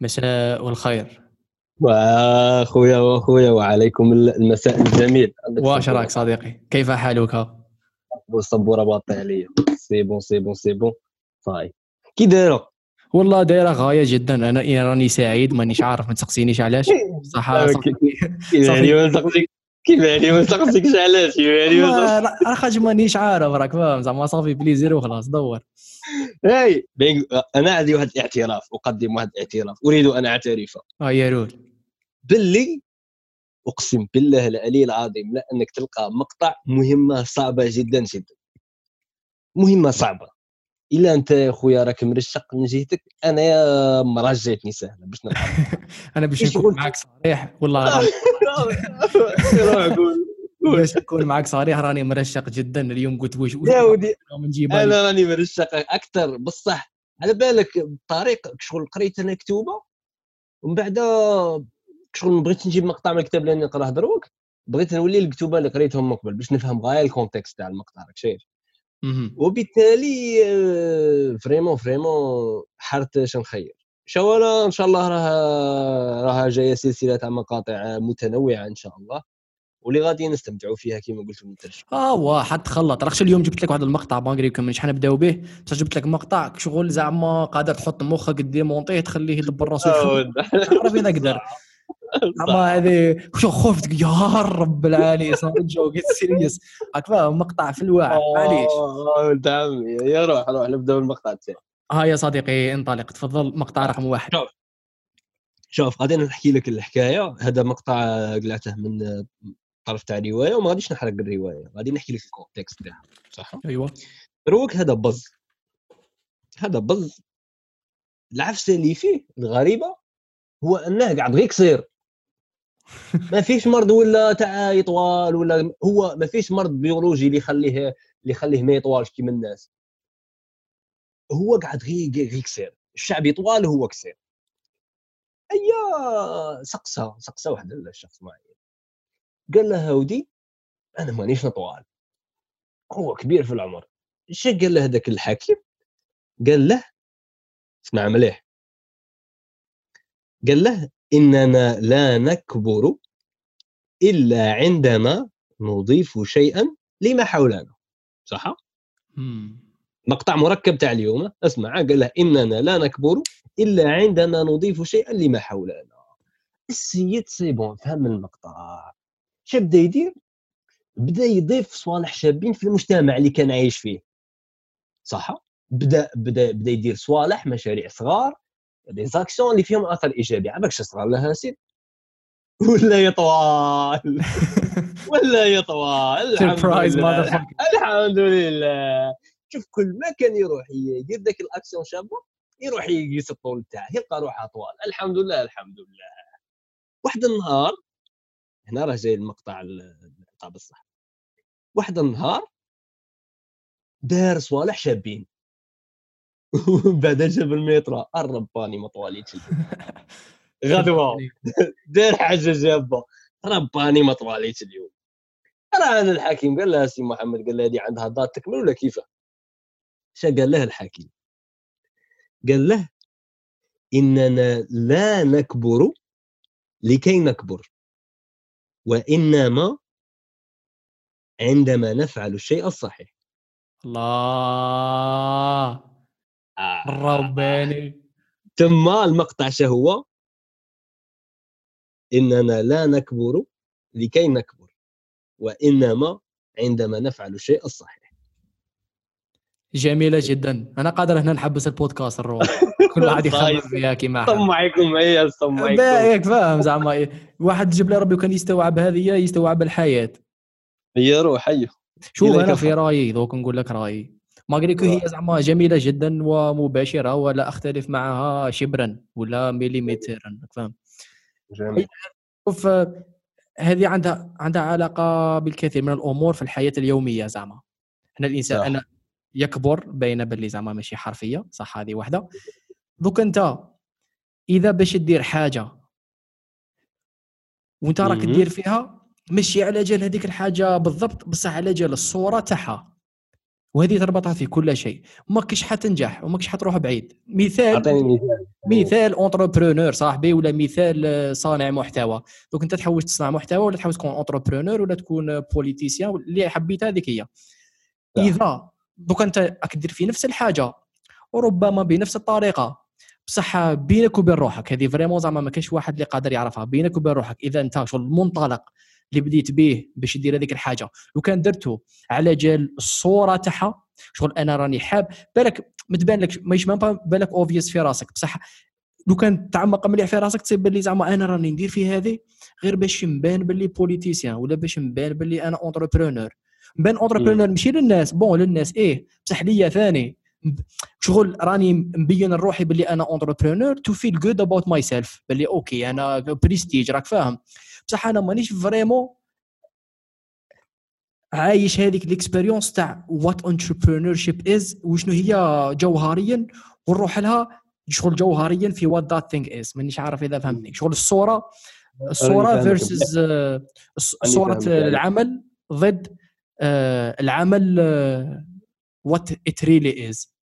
مساء الخير وأخويا وأخويا وعليكم المساء الجميل. واش راك صديقي؟ كيف حالك؟ والصبوره باطي عليا سي بون سي بون سي بون صاي كي دايرة؟ والله دايرة غاية جدا. أنا راني سعيد مانيش عارف ما تسقسينيش علاش. صح يعني ما نسقسيك كيف يعني؟ ما نسقسيكش علاش؟ يعني راه خاطر مانيش عارف راك فاهم؟ زعما صافي بليزير وخلاص دور. هاي أنا عندي واحد الاعتراف أقدم واحد الاعتراف أريد أن أعترف. آه يا رول. باللي أقسم بالله العلي العظيم لا انك تلقى مقطع مهمة صعبة جدا جدا. مهمة صعبة. إلا أنت يا خويا راك مرشق من جهتك أنا يا مراه جاتني سهلة باش نلعب أنا باش نكون معك صريح والله قول باش نكون معك صريح راني مرشق جدا اليوم. قلت واش يا ودي. أنا راني مرشق أكثر. بصح على بالك الطريق شغل قريت أنا كتوبة ومن بعد شغل بغيت نجيب مقطع من الكتاب اللي نقراه دروك بغيت نولي الكتوبة اللي قريتهم من قبل باش نفهم غاية ال contexte تاع المقطع راك شايف؟ وبالتالي vraiment vraiment حرت اش نخير voilà إن شاء الله راه راه جاية سلسلة تاع مقاطع متنوعة إن شاء الله واللي غادي نستمتعوا فيها كما قلت من آه واه حد تخلط راك اليوم جبت لك واحد المقطع بانغري كم شحال نبداو به؟ بصح جبت لك مقطع شغل زعما قادر تحط مخك démonter تخليه يدبر راسو عرف أنا نقدر أما هذه شو خفت؟ يا رب العالي joke serious راك فاهم مقطع في الواحد معليش. ولد عمي يا روح روح نبدأ بالمقطع تاعي ها يا صديقي انطلق تفضل مقطع رقم واحد. شوف. شوف غادي نحكي لك الحكاية. هذا مقطع قلعته من طرف تاع روايه وما غاديش نحرق الرواية. غادي نحكي لك ال context تاعها صح؟ أيوه. دروك هذا بز. هذا بز. العفسه اللي فيه الغريبة هو أنه قاعد غير قصير. ما فيش مرض ولا تاع يطوال ولا هو ما فيش مرض بيولوجي اللي يخليه اللي يخليه ما يطوالش كيما الناس. هو قاعد غير غير قصير الشعب يطوال هو قصير أيا سقسه سقسه واحد الشخص معين. قال له هودي أنا مانيش نطوال هو كبير في العمر. إيش قال له هذاك الحكيم قال له اسمع مليح قال له إننا لا نكبر إلا عندما نضيف شيئا لما حولنا. صح؟ مقطع مركب تاع اليوم. اسمع قال له إننا لا نكبر إلا عندما نضيف شيئا لما حولنا. السيد c'est bon فهم المقطع. شو بدا يدير بدا يضيف صوالح شابين في المجتمع اللي كان عايش فيه. صح؟ بدا بدا بدا يدير صوالح مشاريع صغار des actions اللي فيهم أثر إيجابي. عباك صغار لها سيد؟ ولا يطوال ولا يطوال الحمد لله. الحمد لله. شوف كل ما كان يروح يدير ذاك الاكسيون شابه يروح يقيس الطول تاعه يلقى روحه طوال. الحمد لله الحمد لله. واحد النهار هنا راه جاي المقطع تاع بصح. واحد النهار دار صوالح شابين. بعد جاب المترو الرباني ما طواليتش غدوة. دار حاجة جابة. رباني ما طواليتش اليوم. راه أنا الحكيم قال له سي محمد قال له هذه عندها ضاد تكمل ولا كيفاه قال له الحكيم قال له إننا لا نكبر لكي نكبر وإنما عندما نفعل الشيء الصحيح. الله. رباني. ثم المقطع هو؟ إننا لا نكبر لكي نكبر وإنما عندما نفعل الشيء الصحيح. جميلة جدا. أنا قادر هنا نحبس البودكاست الروح كل واحد يخمم فيها كيما طمعكم هي طمعكم بايك فاهم زعما واحد جاب لي ربي كان يستوعب هذه يستوعب الحياة. هي روح أيوه شوف أنا في رأيي دوك نقول لك رأيي. ماغريكو هي زعما جميلة جدا ومباشرة ولا أختلف معها شبرا ولا مليمترا فاهم. جميل. شوف هذه عندها عندها علاقة بالكثير من الأمور في الحياة اليومية زعما. إحنا الإنسان أنا يكبر بين باللي زعما ماشي حرفية صح؟ هذه واحدة دوك أنت إذا باش دير حاجة وأنت راك دير فيها ماشي على جال هذيك الحاجة بالضبط بصح على جال الصورة تاعها. وهذه تربطها في كل شيء. ماكش حتنجح وماكش حتروح بعيد. مثال مثال. مثال entrepreneur صاحبي ولا مثال صانع محتوى. دوك أنت تحوس تصنع محتوى ولا تحوس تكون entrepreneur ولا تكون politicien اللي حبيت هذيك هي. إذا دوك أنت راك دير في نفس الحاجة. وربما بنفس الطريقة. بصح بينك وبين روحك. هذه vraiment زعما ما كاينش واحد اللي قادر يعرفها. بينك وبين روحك. إذا أنت شغل المنطلق اللي بديت به باش دير هذيك الحاجة. لو كان درته على جال الصورة تاعها شغل أنا راني حاب. بالك ما تبان لك ماهيش même بالك obvious في راسك. بصح لو كان تعمق مليح في راسك تصيب باللي زعما أنا راني ندير في هذه غير باش نبان باللي politicien ولا باش نبان باللي أنا entrepreneur نبان entrepreneur ماشي للناس. bon للناس. إيه بصح ليا ثاني. شغل راني مبين لروحي باللي أنا entrepreneur to feel good about myself باللي okay أنا بريستيج راك فاهم. بصح أنا مانيش vraiment عايش هذيك ال expérience تاع what entrepreneurship is وشنو هي جوهريا. ونروح لها شغل جوهريا في what that thing is مانيش عارف إذا فهمتني. شغل الصورة. الصورة versus صورة العمل ضد آه، العمل what it really is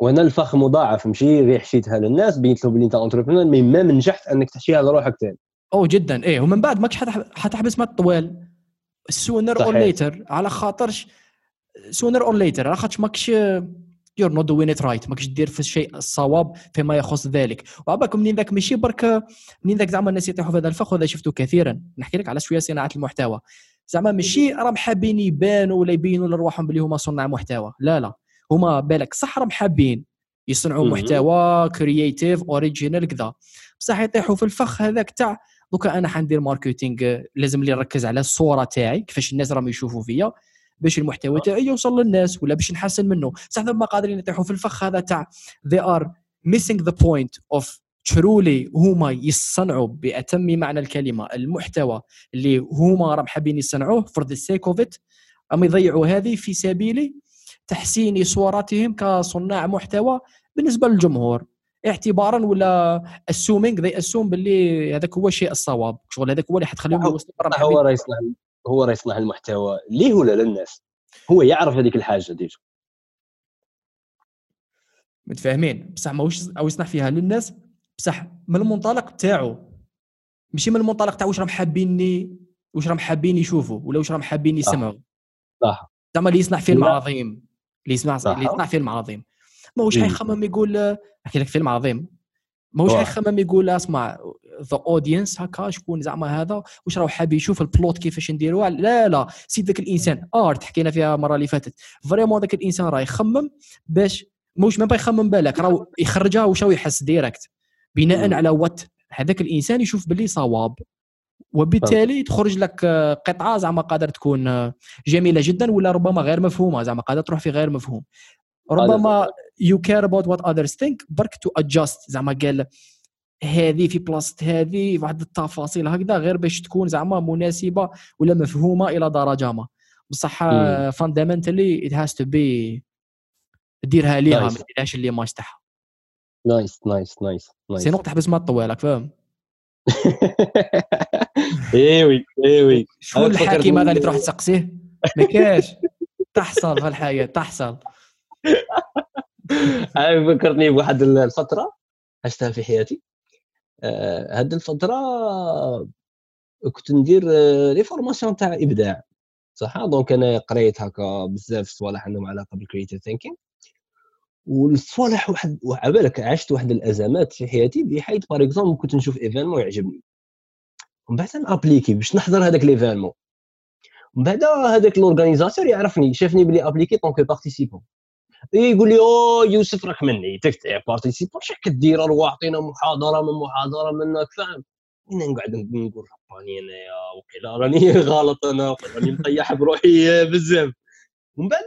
وهنا الفخ مضاعف ماشي غير حشيتها للناس بينت له بلي انت entrepreneur mais ما نجحت انك تحشيها لروحك ثاني أو جدا. إيه ومن بعد ماكش حتحبس ما طوال sooner or later على خاطرش sooner or later على خاطرش ماكش you're not doing it right ماكش دير في الشيء الصواب فيما يخص ذلك. وعباك منين ذاك ماشي برك منين ذاك زعما الناس يطيحوا في هذا الفخ وهذا شفته كثيرا. نحكي لك على شوية صناعة المحتوى. زعما ماشي راهم حابين يبانوا ولا يبينوا لرواحهم باللي هما صناع محتوى. لا لا. هما بالك صح راهم حابين يصنعوا محتوى creative original كذا. بصح يطيحوا في الفخ هذاك تاع دوكا أنا حندير marketing لازم لي نركز على الصورة تاعي كيفاش الناس راهم يشوفوا فيا باش المحتوى تاعي يوصل للناس ولا باش نحسن منه. صح ما قادرين يطيحوا في الفخ هذا تاع they are missing the point of truly هما يصنعوا بأتم معنى الكلمة المحتوى اللي هما راهم حابين يصنعوه for the sake of it اما يضيعوا هذه في سبيل تحسين صورتهم كصناع محتوى بالنسبة للجمهور؟ اعتبارا ولا assuming they assume باللي هذاك هو الشيء الصواب شغل هذاك هو اللي حتخليهم يوصلوا هو راه يصنع هو راه يصنع المحتوى ليه ولا للناس؟ هو يعرف هذيك الحاجة déjà. متفاهمين؟ بصح ماهوش أو يصنع فيها للناس بصح من المنطلق تاعو ماشي من المنطلق تاع واش راهم حابيني واش راهم حابين يشوفوا ولا واش راهم حابين يسمعوا صح. زعما اللي يصنع فيلم عظيم اللي يسمع اللي يصنع فيلم عظيم. ماهوش حيخمم يقول أحكي لك فيلم عظيم. ماهوش حيخمم يقول اسمع the audience هكا شكون زعما هذا واش راهو حاب يشوف ال plot كيفاش نديروها لا لا. سيد ذاك الإنسان. art حكينا فيها المرة اللي فاتت. vraiment ذاك الإنسان راه يخمم باش مش ما يخمم بالك راه يخرجها واش يحس direct بناء على what هذاك الإنسان يشوف باللي صواب وبالتالي تخرج لك قطعة زعما قادر تكون جميلة جدا ولا ربما غير مفهومة زعما قادر تروح في غير مفهوم. ربما you care about what others think برك to adjust زعما قال هذه في بلاصة هذه واحد التفاصيل هكذا غير باش تكون زعما مناسبة ولا مفهومة إلى درجة ما. بصح fundamentally it has to be ديرها ليها ما ديرهاش اللي ما تاعها nice nice nice nice. sinon تحبس ما طوالك فاهم؟ ايوي ايوي شكون الحاكم هذا اللي تروح تسقسيه؟ ما كاش. تحصل في الحياة تحصل فكرتني بواحد الفترة عشتها في حياتي. آه، هذه الفترة كنت ندير آه، les formations تاع إبداع. صح؟ donc أنا قريت هكا بزاف صوالح عندهم علاقة بال creative thinking والصوالح واحد عبالك عشت واحد الأزمات في حياتي بحيث par exemple كنت نشوف événement يعجبني. ومن بعد ن appliquer باش نحضر هذاك l'événement ومن بعد هذاك l'organisateur يعرفني شافني بلي appliqué en tant que participant يقول لي أو يوسف راك مني. تكتب participant شحال كدير؟ راه عطينا محاضرة من محاضرة منك فاهم؟ وين نقعد نقول رباني انايا وكذا راني غلط أنا راني مطيح بروحي بزاف. ومن بعد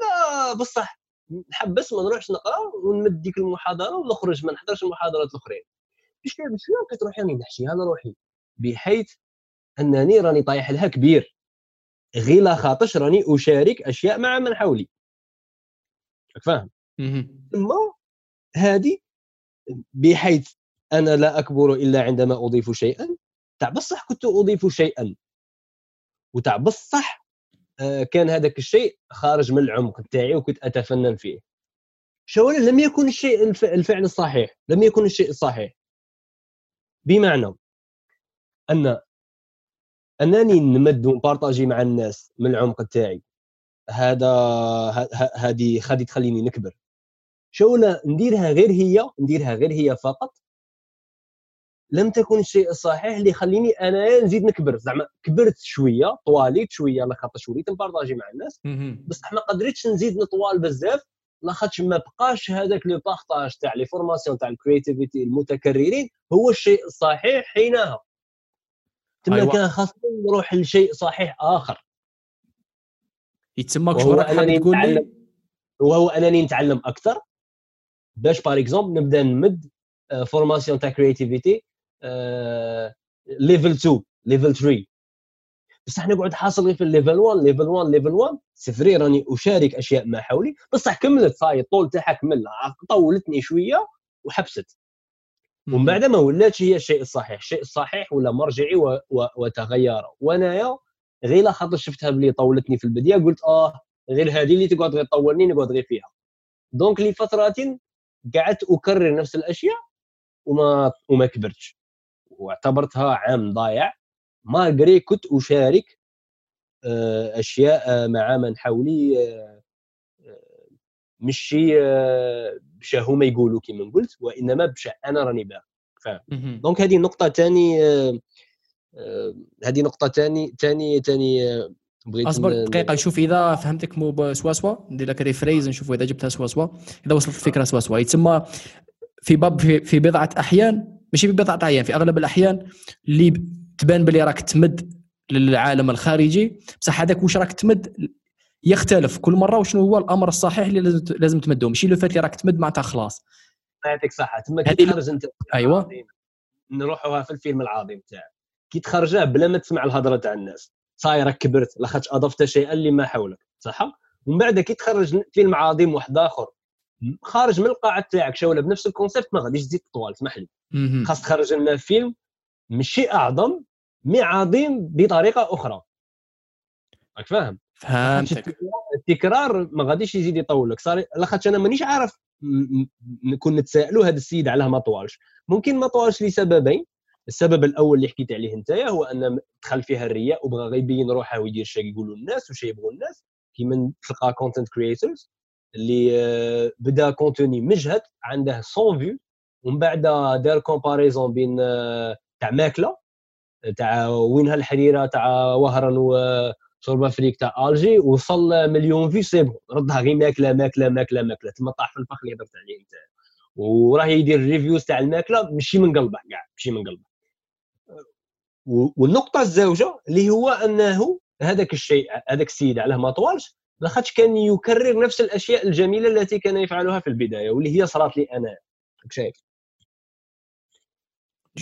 بصح نحبس ما نروحش نقرا ونمد ديك المحاضرة ونخرج ما نحضرش المحاضرات الأخرين. بشويه بشويه لقيت روحي راني نحشيها لروحي بحيث أنني راني طايح لها كبير. غير لا خاطرش راني أشارك أشياء مع من حولي. فاهم؟ ثم هذه بحيث أنا لا أكبر إلا عندما أضيف شيئا تاع بصح كنت أضيف شيئا. وتاع بصح كان هذاك الشيء خارج من العمق تاعي وكنت أتفنن فيه. شاول لم يكن الشيء الفعل الصحيح لم يكن الشيء الصحيح. بمعنى أن أنني نمد ونبارطاجي مع الناس من العمق تاعي هذا هذه غادي تخليني نكبر. شولا نديرها غير هي نديرها غير هي فقط لم تكن الشيء الصحيح اللي يخليني أنا نزيد نكبر. زعما كبرت شوية طواليت شوية لاخاطش وليت ن partager مع الناس. بصح ما قدرتش نزيد نطوال بزاف لاخاطش ما بقاش هذاك le partage تاع les formations تاع ال créativité المتكررين هو الشيء الصحيح حينها. تما أيوة. كان خاصني نروح لشيء صحيح آخر. يتسمى راك تقول لي؟ وهو أنني نتعلم أكثر. باش par exemple نبدأ نمد formation تاع créativité level 2 level 3 بصح نقعد حاصل غير في ال level 1 level 1 level 1 c'est vrai راني أشارك أشياء ما حولي. بصح كملت صاي الطول تاعها كمل طولتني شوية وحبست. ومن بعد ما ولاتش هي الشيء الصحيح. الشيء الصحيح ولا مرجعي و... و... وتغير. وأنايا غير خاطر شفتها بلي طولتني في البداية قلت آه غير هذه اللي تقعد غير تطولني نقعد غير فيها. دونك لفترات قعدت أكرر نفس الأشياء وما وما كبرتش. واعتبرتها عام ضايع. مالغري كنت أشارك آه، أشياء آه، مع من حولي آه، مشي بشا هما يقولوا كما قلت وإنما بشا أنا راني باغي. فاهم؟ donc هذه النقطه ثاني هذه نقطة ثاني ثاني ثاني بغيت أصبر دقيقة نشوف إذا فهمتك مو بسوا ندير لك rephrase نشوف إذا جبتها سوا إذا وصلت الفكرة سوا يتسمى في باب في, في بضعة أحيان ماشي في بضعه احيان في أغلب الأحيان اللي تبان بلي راك تمد للعالم الخارجي بصح هذاك واش راك تمد يختلف. كل مرة وشنو هو الأمر الصحيح اللي لازم تمده ماشي le fait اللي راك تمد معناتها خلاص. يعطيك صحة. تما كي تخرج انت أيوه. نروحوها في الفيلم العظيم تاعك. كي تخرجها بلا ما تسمع الهضرة تاع الناس. صاي راك كبرت لاخاطش أضفت شيئا لما حولك. صح؟ ومن بعد كي تخرج فيلم عظيم واحد آخر خارج من القاعة تاعك شاولة بنفس ال concept ما غاديش تزيد تطوال اسمح لي. خاص تخرج لنا فيلم ماشي أعظم mais عظيم بطريقة أخرى. راك فاهم؟ فهمتك. التكرار ما غاديش يزيد يطول لك صار لاخاطش أنا مانيش عارف نكون نتسائلوا هذا السيد علاه ما طوالش ممكن ما طوالش لسببين. السبب الأول اللي حكيت عليه انت هو أن دخل فيها الرياء وبغى غير يبين روحه ويدير شيء يقولوا الناس وشي يبغوا الناس. كيما تلقى content creators اللي آه، بدا contenu مجهد عنده 100 view ومن بعد دار comparaison بين آه، تاع ماكلة تاع وينها الحريرة تاع وهران وشربة فريك تاع ألجي وصل مليون vues ça y est ردها غير ماكلة ماكلة ماكلة ماكلة. تما طاح في الفخ اللي هضرت عليه انت وراه يدير reviews تاع الماكلة ماشي من قلبه كاع ماشي من قلبه. والنقطة الزوجه اللي هو أنه هذاك الشيء هذاك السيد علاه ما طوالش لاخاطش كان يكرر نفس الأشياء الجميلة التي كان يفعلها في البداية واللي هي صارت لي أنا. شايف؟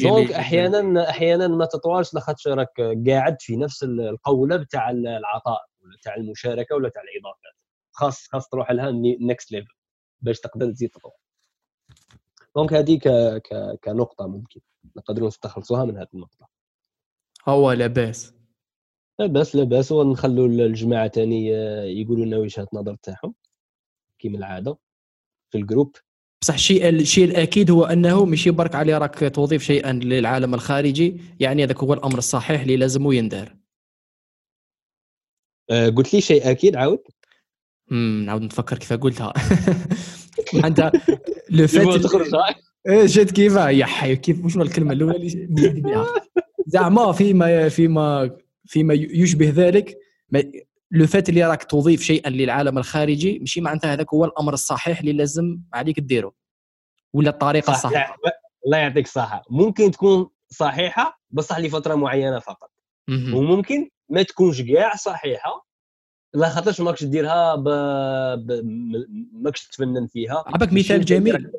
donc أحيانا أحيانا ما تطوالش لاخاطش راك قاعد في نفس القولب تاع العطاء ولا تاع المشاركة ولا تاع الاضافات خاص خاص تروح لها next level باش تقدر تزيد تطور. donc هذه كنقطة ممكن نقدروا نستخلصوها من هذه النقطة. هو لاباس. لاباس لاباس. ونخلوا الجماعة ثاني آه، يقولوا لنا وجهة النظر تاعهم. كيما العادة. في الجروب. بصح الشيء الشيء الأكيد هو أنه ماشي برك علي راك توظيف شيئا للعالم الخارجي. يعني هذاك هو الأمر الصحيح اللي لازم يندار أه قلت لي شيء أكيد عاود. امم نعاود نتفكر كيف قلتها. انت لو فات تخرج إيه جات كيف؟ يا حي كيف؟ شنو الكلمة الأولى اللي زعما فيما فيما فيما يشبه ذلك le fait اللي راك تضيف شيئا للعالم الخارجي ماشي معناتها هذاك هو الأمر الصحيح اللي لازم عليك ديره ولا الطريقة صح الصحيحة؟ الله يعطيك الصحة. ممكن تكون صحيحة بصح لفترة معينة فقط. وممكن ما تكونش كاع صحيحة لا خاطرش ماكش ديرها ب... ب... ماكش تفنن فيها. عبك مثال جميل.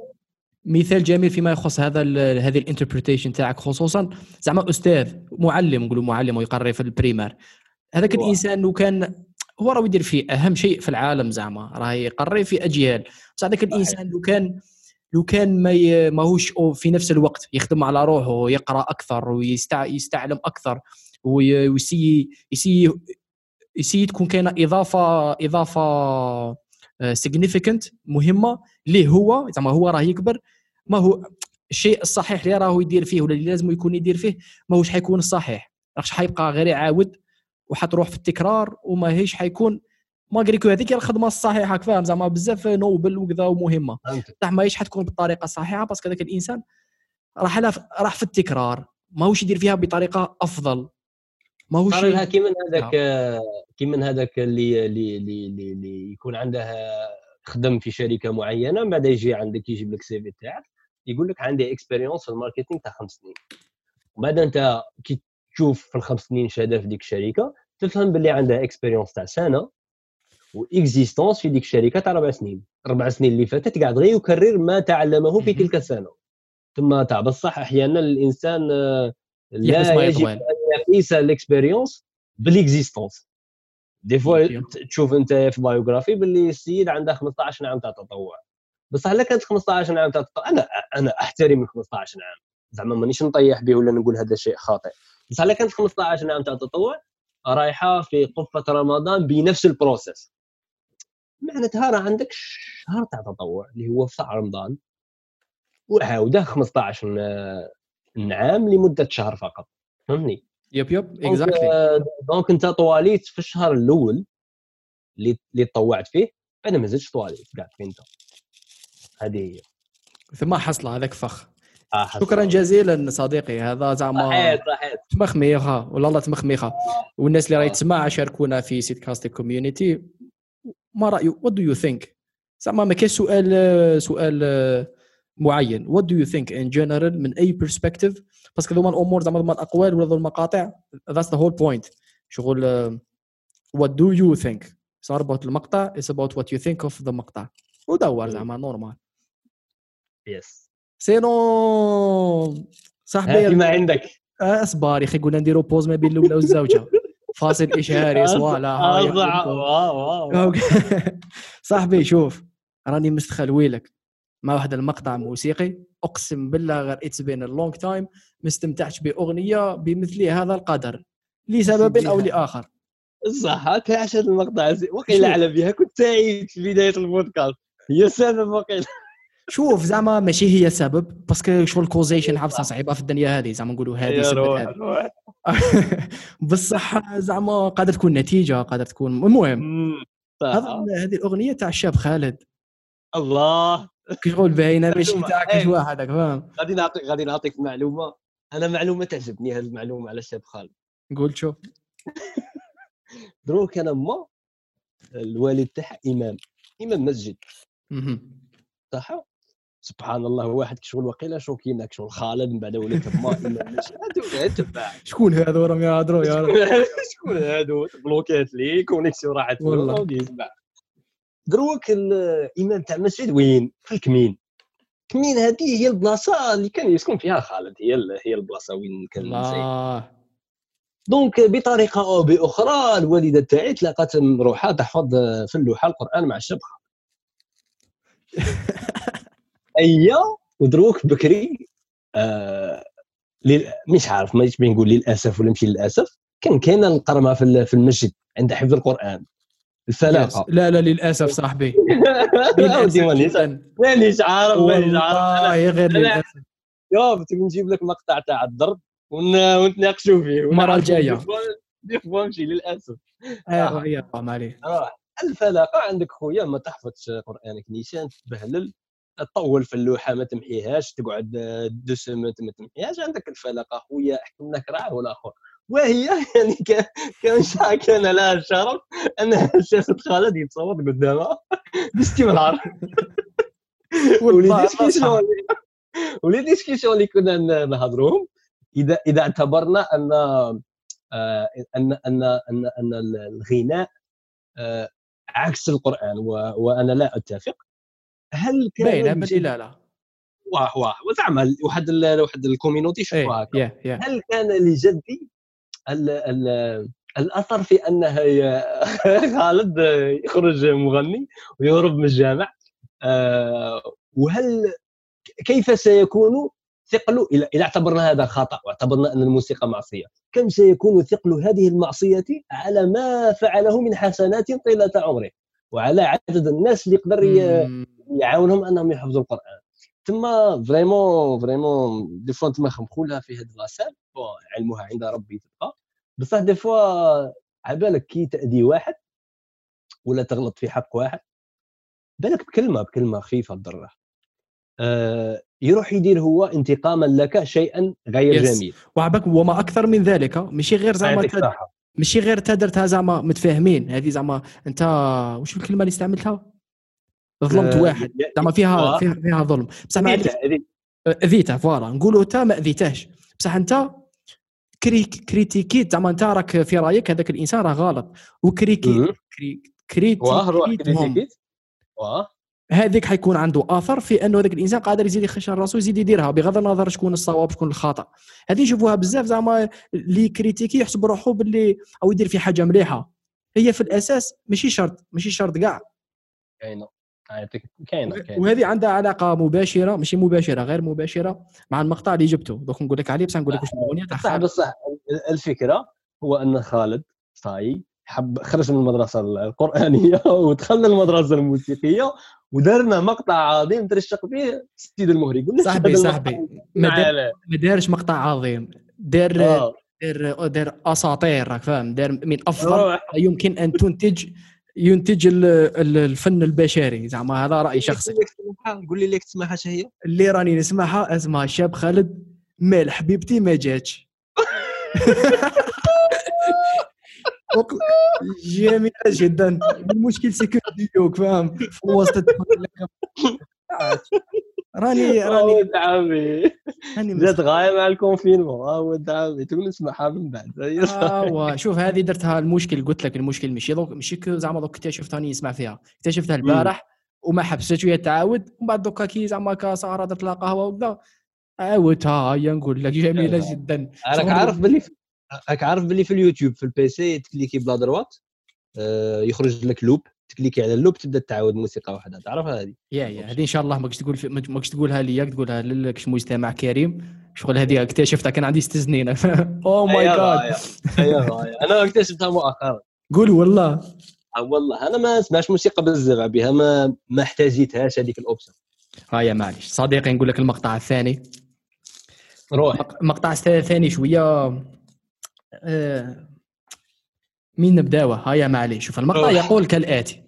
مثال جميل فيما يخص هذا هذه ال interpretation تاعك خصوصا. زعما أستاذ معلم نقولوا معلم ويقري في ال primaire هذاك الإنسان لو كان هو راه يدير فيه أهم شيء في العالم زعما راه يقري في أجيال. بس هذاك الإنسان لو كان لو كان ما ماهوش في نفس الوقت يخدم على روحه ويقرأ أكثر ويستعلم أكثر ويسي يسي يسي تكون كاينة إضافة إضافة significant مهمة ليه هو زعما هو راه يكبر. ما هو الشيء الصحيح اللي راه يدير فيه ولا اللي لازم يكون يدير فيه ماهوش حيكون الصحيح راهش حيبقى غير يعاود وحتروح في التكرار وما هيش حيكون malgré que هذيك هي الخدمة الصحيحة فاهم زعما بزاف noble وكذا ومهمة. بصح ماهيش حتكون بالطريقة الصحيحه parce que هذاك الإنسان راح راح في التكرار. ماهوش يدير فيها بطريقة أفضل. ماهوش صار كي من هذاك نعم. كي من هذاك اللي اللي اللي, اللي يكون عنده خدم في شركة معينة من بعد يجي عندك يجيب لك ال CV تاعك يقول لك عندي expérience في ال marketing تاع خمس سنين. وبعد أنت كي تشوف في الخمس سنين شهادة في ديك الشركة تفهم باللي عندها expérience تاع سنة و existence في ديك الشركة تاع أربع سنين. أربع سنين اللي فاتت قاعد غير يكرر ما تعلمه في تلك السنة. ثم تاع بصح أحيانا الإنسان آه، لا يجب أن يقيس ال expérience بال existence des fois تشوف أنت في biography باللي السيد عنده 15 عام تاع تطوع. بصح لا كانت 15 عام تاع تطوع أنا أنا أحترم ال 15 عام زعما مانيش نطيح به ولا نقول هذا شيء خاطئ. بصح لا كانت 15 عام تاع تطوع رايحة في قفة رمضان بنفس ال process. معناتها راه عندك شهر تاع تطوع اللي هو في رمضان. وعاودة 15 عام لمدة شهر فقط. فهمني yep yep exactly donc انت طواليت في الشهر الأول اللي اللي تطوعت فيه أنا ما زدتش طواليت فين أنت. هذه هي. ثم حصله هذاك فخ. شكرا جزيلا صديقي هذا زعما صحيت صحيت تمخميخه والله تمخميخة. والناس اللي راهي تسمع شاركونا في سيت كاستي community ما رايك what do you think زعما ما كاين سؤال سؤال معين. what do you think in general من أي perspective parce que ذوما الأمور زعما ذوما الأقوال ولا المقاطع that's the whole point شغل what do you think it's about المقطع it's about what you think of the مقطع. ودور زعما normal yes sinon! صاحبي ما عندك؟ اصبر يا أخي قلنا نديرو pause ما بين الأولى والزوجة. فاصل اشهاري voilà صاحبي شوف راني مستخلوي لك. مع واحد المقطع موسيقي. أقسم بالله غير it's been a long time ما استمتعتش بأغنية بمثل هذا القدر. لسبب أو لآخر. صح تعش هذا المقطع. وقيل على بها كنت سعيد في بداية البودكاست. هي السبب وقيل. شوف زعما ماشي هي السبب parce que شغل كوزيشن حبسة صعيبة في الدنيا هذه زعما نقولوا هذه السبب بصح زعما قادر تكون نتيجة قادر تكون المهم هذه الأغنية تاع الشاب خالد. الله. شغل باينة ماشي تاعك واحد فاهم؟ غادي نعطيك غادي نعطيك معلومة. أنا معلومة تعجبني هذه المعلومة على الشاب خالد. قول شوف. دروك أنا ما الوالد تاعها إمام. إمام مسجد. صح؟ سبحان الله واحد كشغل وقيله شوكينا كشغل خالد من بعد ولات ما تبع شكون هذو راهم يهضروا يا رب. شكون هذو بلوكات لي connexion راحت والله. دروك الامام تاع المسجد وين؟ في اكميل. اكميل هذه هي البلاصة اللي كان يسكن فيها خالد هي هي البلاصة وين كان الله. donc بطريقة أو بأخرى الوالدة تاعي تلاقات روحها تحفظ في اللوحة القرآن مع الشاب ايا ودروك بكري آه مش عارف ما بين نقول للأسف ولا ماشي للأسف كان كاينة القرمة في المسجد عند حفظ القرآن الفلاقة. لا لا للأسف صاحبي. مانيش عارف مانيش عارف. والله غير للأسف. يوم نجيب لك مقطع تاع الضرب ونتناقشوا فيه. المره الجاية. نمشي للأسف. ايوا يا عليه الفلاقة عندك خويا ما تحفظش قرآنك نيشان تبهلل تطول في اللوحة ما تمحيهاش تقعد deux semaines ما تمحيهاش عندك الفلقة خويا أحكم لك راه ولا اخر وهي يعني كان كان لها الشرف أنها شافت خالد يتصور قدامها. باستمرار وليدي شكي وليدي شكي اللي كنا نهضروهم؟ إذا إذا اعتبرنا أن آه، أن أن أن أن الغناء آه، عكس القرآن وأنا لا أتفق. هل كان باينه بلي لا لا واه واه وزعما واحد واحد الكوميونيتي شوفها إيه، هل كان لجدي ال ال الأثر في أنه خالد يخرج مغني ويهرب من الجامع آه، وهل كيف سيكون ثقل إلى اعتبرنا هذا خطأ واعتبرنا أن الموسيقى معصية. كم سيكون ثقل هذه المعصية على ما فعله من حسنات طيلة عمره وعلى عدد الناس اللي يقدر يعاونهم أنهم يحفظوا القرآن. تما vraiment vraiment des fois تما خمخولها في هذه لاسال علمها عند ربي تبقى. بصح des fois عبالك كي تأذي واحد ولا تغلط في حق واحد بالك بكلمة بكلمة خفيفة تضره آه يروح يدير هو انتقاما لك شيئا غير yes. جميل. وعبك وما أكثر من ذلك ماشي غير زعما ماشي غير تدرتها زعما متفاهمين. هذه زعما أنت واش الكلمة اللي استعملتها؟ ظلمت آه واحد. زعما فيها فيها, فيها ظلم. بصح ما اذيته voilà. نقولوا انت ما اذيتهش بصح انت كريك كريتيكيت زعما انت راك في رايك هذاك الإنسان راه غلط. وكريكي كريتيكيت. واه. هذيك حيكون عنده آثر في أنه هذاك الإنسان قادر يزيد يخشى راسو يزيد يديرها. بغض النظر شكون الصواب شكون الخطأ. هذه نشوفوها بزاف زعما اللي كريتيكي يحسب روحه باللي أو يدير في حاجة مليحة. هي في الأساس ماشي شرط ماشي شرط كاع. كاينة وهذه عندها علاقة مباشرة ماشي مباشرة غير مباشرة مع المقطع اللي جبته. دوك نقول لك عليه بصح نقول لك واش الأغنية تاع خالد. بصح الفكرة هو أن خالد صاي حب خرج من المدرسة القرآنية ودخل المدرسة الموسيقية ودارنا مقطع عظيم ترشق فيه السيد المهري. قلنا صاحبي صاحبي ما دارش مقطع عظيم. دار آه. دار دار أساطير راك فاهم؟ دار من أفضل يمكن أن تنتج ينتج الفن البشري. زعما هذا رأي شخصي. قول لي ليك تسمعها هي؟ اللي راني نسمعها اسمها شاب خالد مال حبيبتي ما جاتش. جميله جدا المشكل c'est que دروك فاهم في وسط راني راني ود عمي. جات غاية مع ال confinement ود عمي. تقول نسمعها من بعد. آه شوف هذه درتها المشكل قلت لك المشكل ماشي دوك ماشي زعما دوك اكتشفت راني نسمع فيها. اكتشفتها البارح وما حبستش وهي تعاود. ومن بعد دوكا كي زعما كسهره درت لها قهوة وكذا. عاودتها هيا نقول لك جميلة جدا. راك عارف باللي راك عارف باللي في اليوتيوب في ال PC تكليكي à la droite آه، يخرج لك loop. تكليكي على ال loop تبدأ تعاود موسيقى واحدة. تعرف هذه؟ يا يا هذه إن شاء الله ماكش تقول ماكش تقولها لي تقولها لك مجتمع كريم. شغل هذه اكتشفتها كان عندي ست سنين. oh my God أنا اكتشفتها مؤخرا. قول والله. آه، والله. أنا ما اسمعش موسيقى بزاف بها ما ما احتاجيتهاش هذيك ال option. ها يا معليش. صديقي نقول لك المقطع الثاني. روح. المقطع الثاني شوية. آه مين نبداوه هيا معليش شوف المقطع يقول كالاتي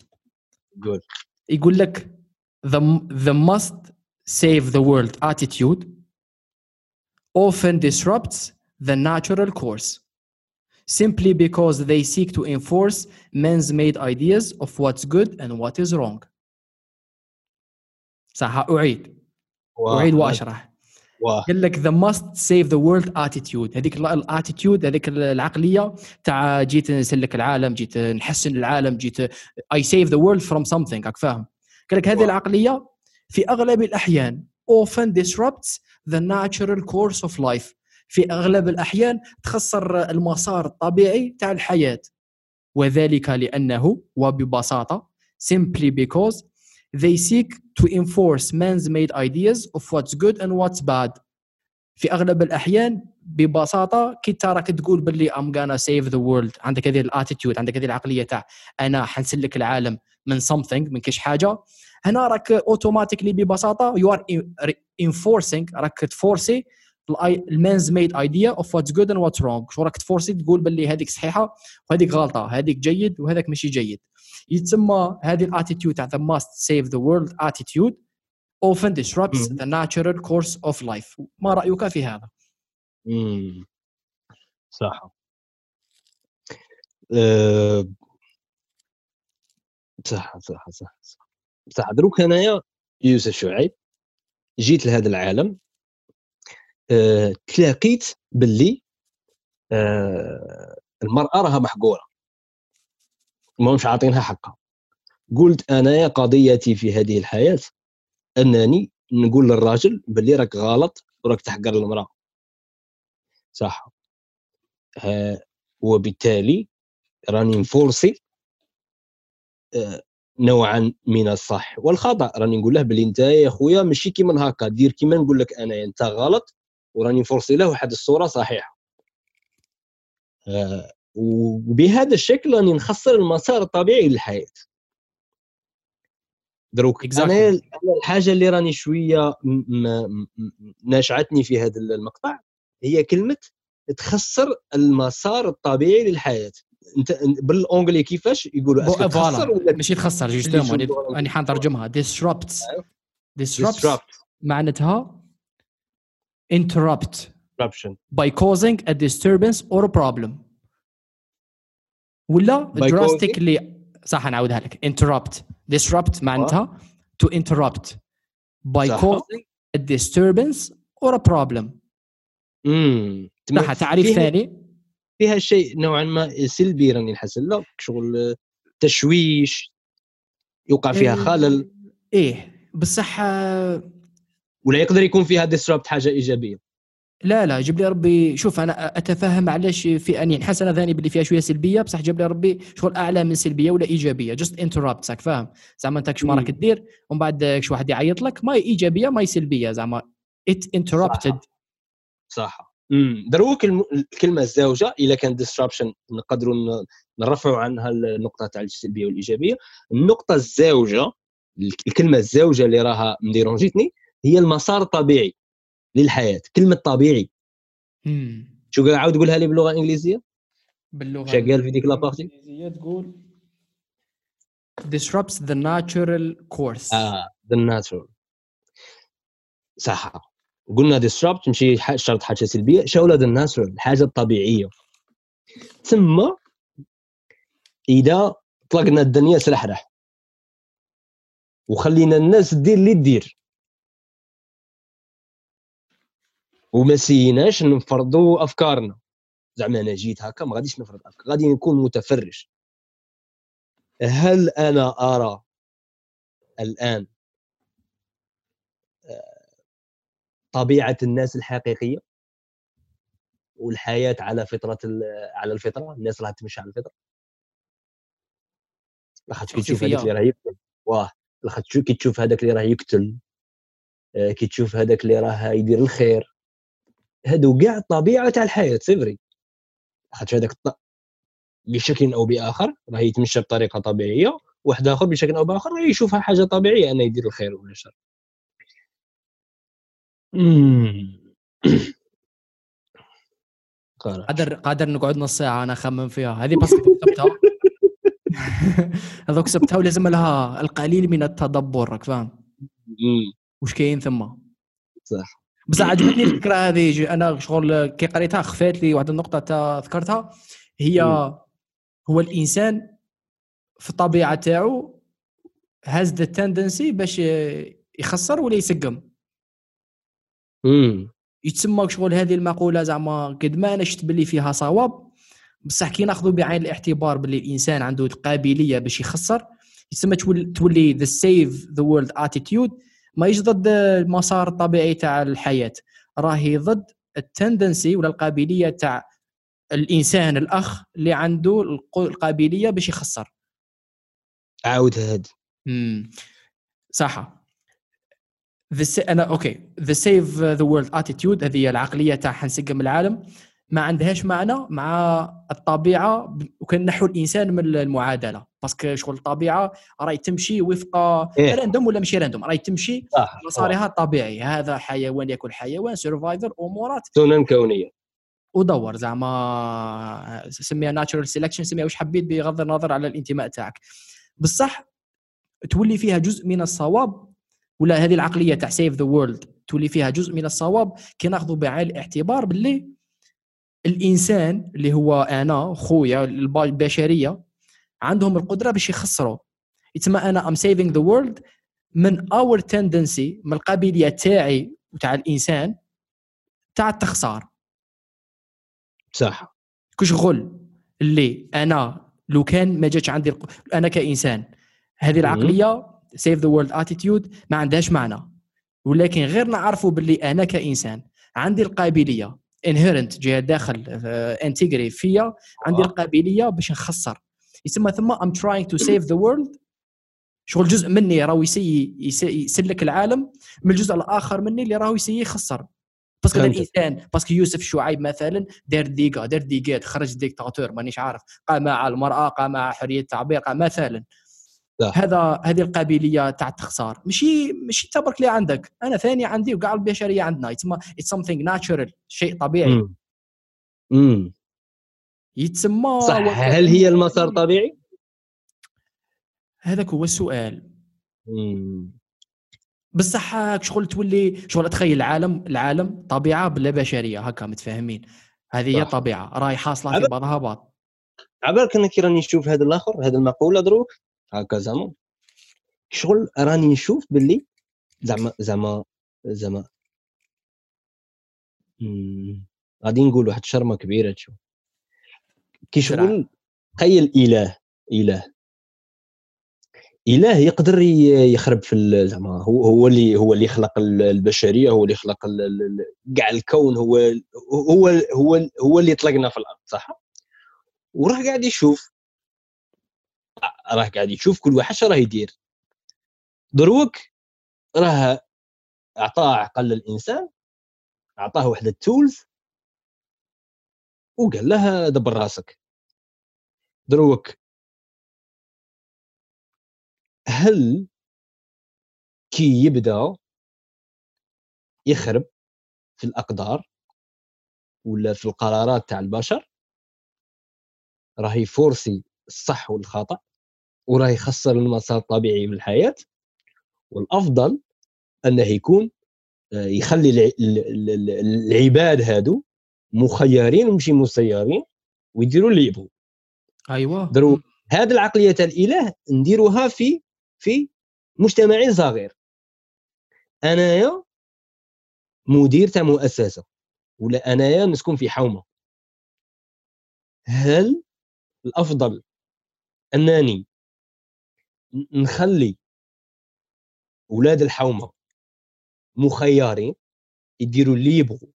قول يقول لك the, the must save the world attitude often disrupts the natural course simply because they seek to enforce men's made ideas of what's good and what is wrong صح أعيد أعيد وأشرح قال لك the must save the world attitude هذيك ال attitude هذيك العقلية تاع جيت نسلك العالم جيت نحسن العالم جيت I save the world from something راك فاهم؟ قال لك هذه العقلية في أغلب الأحيان often disrupts the natural course of life. في أغلب الأحيان تخسر المسار الطبيعي تاع الحياة. وذلك لأنه وببساطة simply because they seek to enforce man's made ideas of what's good and what's bad. في أغلب الأحيان ببساطة كي راك تقول باللي I'm gonna save the world عندك هذه ال attitude عندك هذه العقلية تاع أنا حنسلك العالم من something من كاش حاجة. هنا راك automatically ببساطة you are enforcing راك تفورسي ال man's made idea of what's good and what's wrong شو راك تفورسي؟ تقول باللي هذيك صحيحة وهذيك غلطة هذيك جيد وهذاك ماشي جيد. يتسمى هذه الاتيتيود تاع the must save the world attitude often disrupts the natural course of life. ما رأيك في هذا؟ امم صح. أه... صح صح صح صح. صح. دروك هنايا يوسف شعيب جيت لهذا العالم أه... تلاقيت باللي أه... المرأة راها محقورة. ما همش عاطينها حقها. قلت انايا قضيتي في هذه الحياة أنني نقول للراجل باللي راك غلط وراك تحقر المرأة. صح. ها وبالتالي راني نفورسي آه، نوعا من الصح. والخطأ راني نقول له بلي أنت يا خويا ماشي كيما هكا دير كيما نقول لك أنا أنت غلط وراني نفرسي له واحد الصورة صحيحة. آه وبهذا الشكل راني نخسر المسار الطبيعي للحياة. دروك exactly. أنا الحاجة اللي راني شوية ناشعتني في هذا المقطع هي كلمة تخسر المسار الطبيعي للحياة. أنت بالانجلي كيفاش؟ يقولوا تخسر ولا ماشي تخسر جوستومون. راني حنترجمها أيوه. disrupt. معناتها interrupt. By causing a disturbance or a problem. ولا drastically صح نعاودها لك. interrupt. disrupt معناتها to interrupt. by causing a disturbance or a problem. امم صح تعريف ثاني. فيها شيء نوعا ما سلبي راني نحس. لا شغل تشويش يوقع فيها إيه، خلل. إيه بصح ولا يقدر يكون فيها disrupt حاجة إيجابية. لا لا جيب لي ربي شوف أنا أتفهم علاش في أني نحس أنا ثاني باللي فيها شوية سلبية بصح جاب لي ربي شغل أعلى من سلبية ولا إيجابية جست interrupt راك فاهم؟ زعما أنت ما راك دير ومن بعد شي واحد يعيط لك ما إيجابية ما سلبية زعما it interrupted صح. امم دروك الكلمة الزوجة اذا كان disruption نقدروا نرفعوا عنها النقطة تاع السلبية والإيجابية. النقطة الزوجة الكلمة الزوجة اللي راها مديرونجيتني هي المسار الطبيعي. للحياة كلمة طبيعي. امم شو عاود قولها لي باللغة الإنجليزية؟ باللغة شغال في ديك لابارتي؟ الانجليزيه تقول disrupts the natural course. آه the natural. صح. قلنا disrupt تمشي شرط حاجة سلبية. شاولد الناس الحاجة الطبيعيه ثم إذا طلقنا الدنيا سلحرح وخلينا الناس دير اللي تدير. وما سيناش نفرضوا أفكارنا. زعما أنا جيت هكا ما غاديش نفرض أفكار غادي نكون متفرج. هل أنا أرى الآن طبيعة الناس الحقيقية؟ والحياة على فطرة على الفطرة الناس راح تمشي على الفطرة؟ لاخاطش كي تشوف هذاك اللي راه يقتل. واه لاخاطش كي تشوف هذاك اللي راه يقتل آه، كي تشوف هذاك اللي راه يدير الخير. هادو كاع طبيعة تاع الحياة c'est vrai لاخاطش هذاك بشكل أو بآخر راه يتمشى بطريقة طبيعية واحد آخر بشكل أو بآخر راه يشوفها حاجة طبيعية أنه يدير الخير ولا الشر. قادر قادر نقعد نص ساعة أنا أخمم فيها. هذه بس كتبتها. هذوك كتبتها ولازم لها القليل من التدبر راك فاهم؟ وش كاين ثم؟ صح. بس عجبتني الفكرة هذه. أنا شغل كي قريتها خفات لي واحد النقطة ذكرتها. هي هو الإنسان في الطبيعة تاعو هاز ذا تندنسي باش يخسر ولا يسقم. يتسمى شغل هذه المقولة زعما قد ما أنا شفت باللي فيها صواب. بصح كي ناخذوا بعين الاعتبار باللي الإنسان عنده القابليه باش يخسر يتسمى تولي the save the world attitude ما يجي ضد المسار الطبيعي تاع الحياة. راهي ضد ال tendency ولا القابلية تاع الإنسان الأخ اللي عنده القابلية باش يخسر. عاود هاد. صح the أنا okay. the save the world attitude هذه العقلية تاع حنسقم العالم. ما عندهاش معنى مع الطبيعة وكنحو الإنسان من المعادلة. parce que شغل الطبيعة راهي تمشي وفق إيه؟ random ولا ماشي random؟ راهي تمشي مسارها الطبيعي. هذا حيوان ياكل حيوان survivor امورات سنن كونية. ودور زعما سميها natural selection سميها واش حبيت بغض النظر على الانتماء تاعك. بصح تولي فيها جزء من الصواب ولا هذه العقلية تاع save the world تولي فيها جزء من الصواب كي ناخذوا بعين الاعتبار باللي الإنسان اللي هو أنا خويا البشرية عندهم القدرة باش يخسروا. يتسمى أنا I'm saving the world من our tendency من القابلية تاعي وتاع الإنسان تاع التخسار. صح. كشغل اللي أنا لو كان ما جاتش عندي أنا كإنسان. هذه العقلية save the world attitude ما عندهاش معنى. ولكن غير نعرفوا باللي أنا كإنسان عندي القابلية. inherent جهة داخل intégré فيا عندي القابلية باش نخسر. يسمى ثم I'm trying to save the world شغل جزء مني راهو يسي يسلك العالم من الجزء الآخر مني اللي راهو يسي يخسر. parce que الإنسان parce que يوسف شعيب مثلا دار ديكا دار ديكات خرج ديكتاتور مانيش عارف قام مع المرأة قام مع حرية التعبير قام مثلا. هذا هذه القابلية تاع التخسار. ماشي ماشي تبرك لي عندك. أنا ثاني عندي وكاع البشرية عندنا يتسمى it's something natural شيء طبيعي. امم يتسمى صح. هل هي المسار طبيعي؟ هذاك هو السؤال. بصح شغل تولي شغل تخيل العالم العالم طبيعة بلا بشرية. هكا متفاهمين. هذه هي الطبيعه راهي حاصله في بعضها بعض عبالك أنك راني نشوف هذا الآخر هذه المقولة دروك هكا زعما شغل راني نشوف باللي زعما زعما زعما. غادي نقول واحد الشرمة كبيرة تشوف كي شغل تخيل إله إله. إله يقدر يخرب في زعما هو هو اللي هو اللي خلق البشرية هو اللي خلق كاع الكون هو هو هو هو اللي طلقنا في الأرض صح؟ وراه قاعد يشوف راه قاعد يشوف كل واحد راه يدير. دروك راه أعطاه عقل الإنسان أعطاه واحد التولز وقال له دبر راسك. دروك هل كي يبدأ يخرب في الأقدار ولا في القرارات تاع البشر؟ راه يفورسي الصح والخطا وراه يخسر المسار الطبيعي من الحياة والأفضل أنه يكون آه، يخلي العباد هادو مخيرين ومشي مسيرين ويديروا اللي يبغوا. أيوه. درو هذه العقلية تاع الإله نديروها في في مجتمع صغير. أنايا مدير تاع مؤسسة ولا أنايا نسكن في حومة. هل الأفضل أنني نخلي أولاد الحومه مخيرين يديروا اللي يبغوا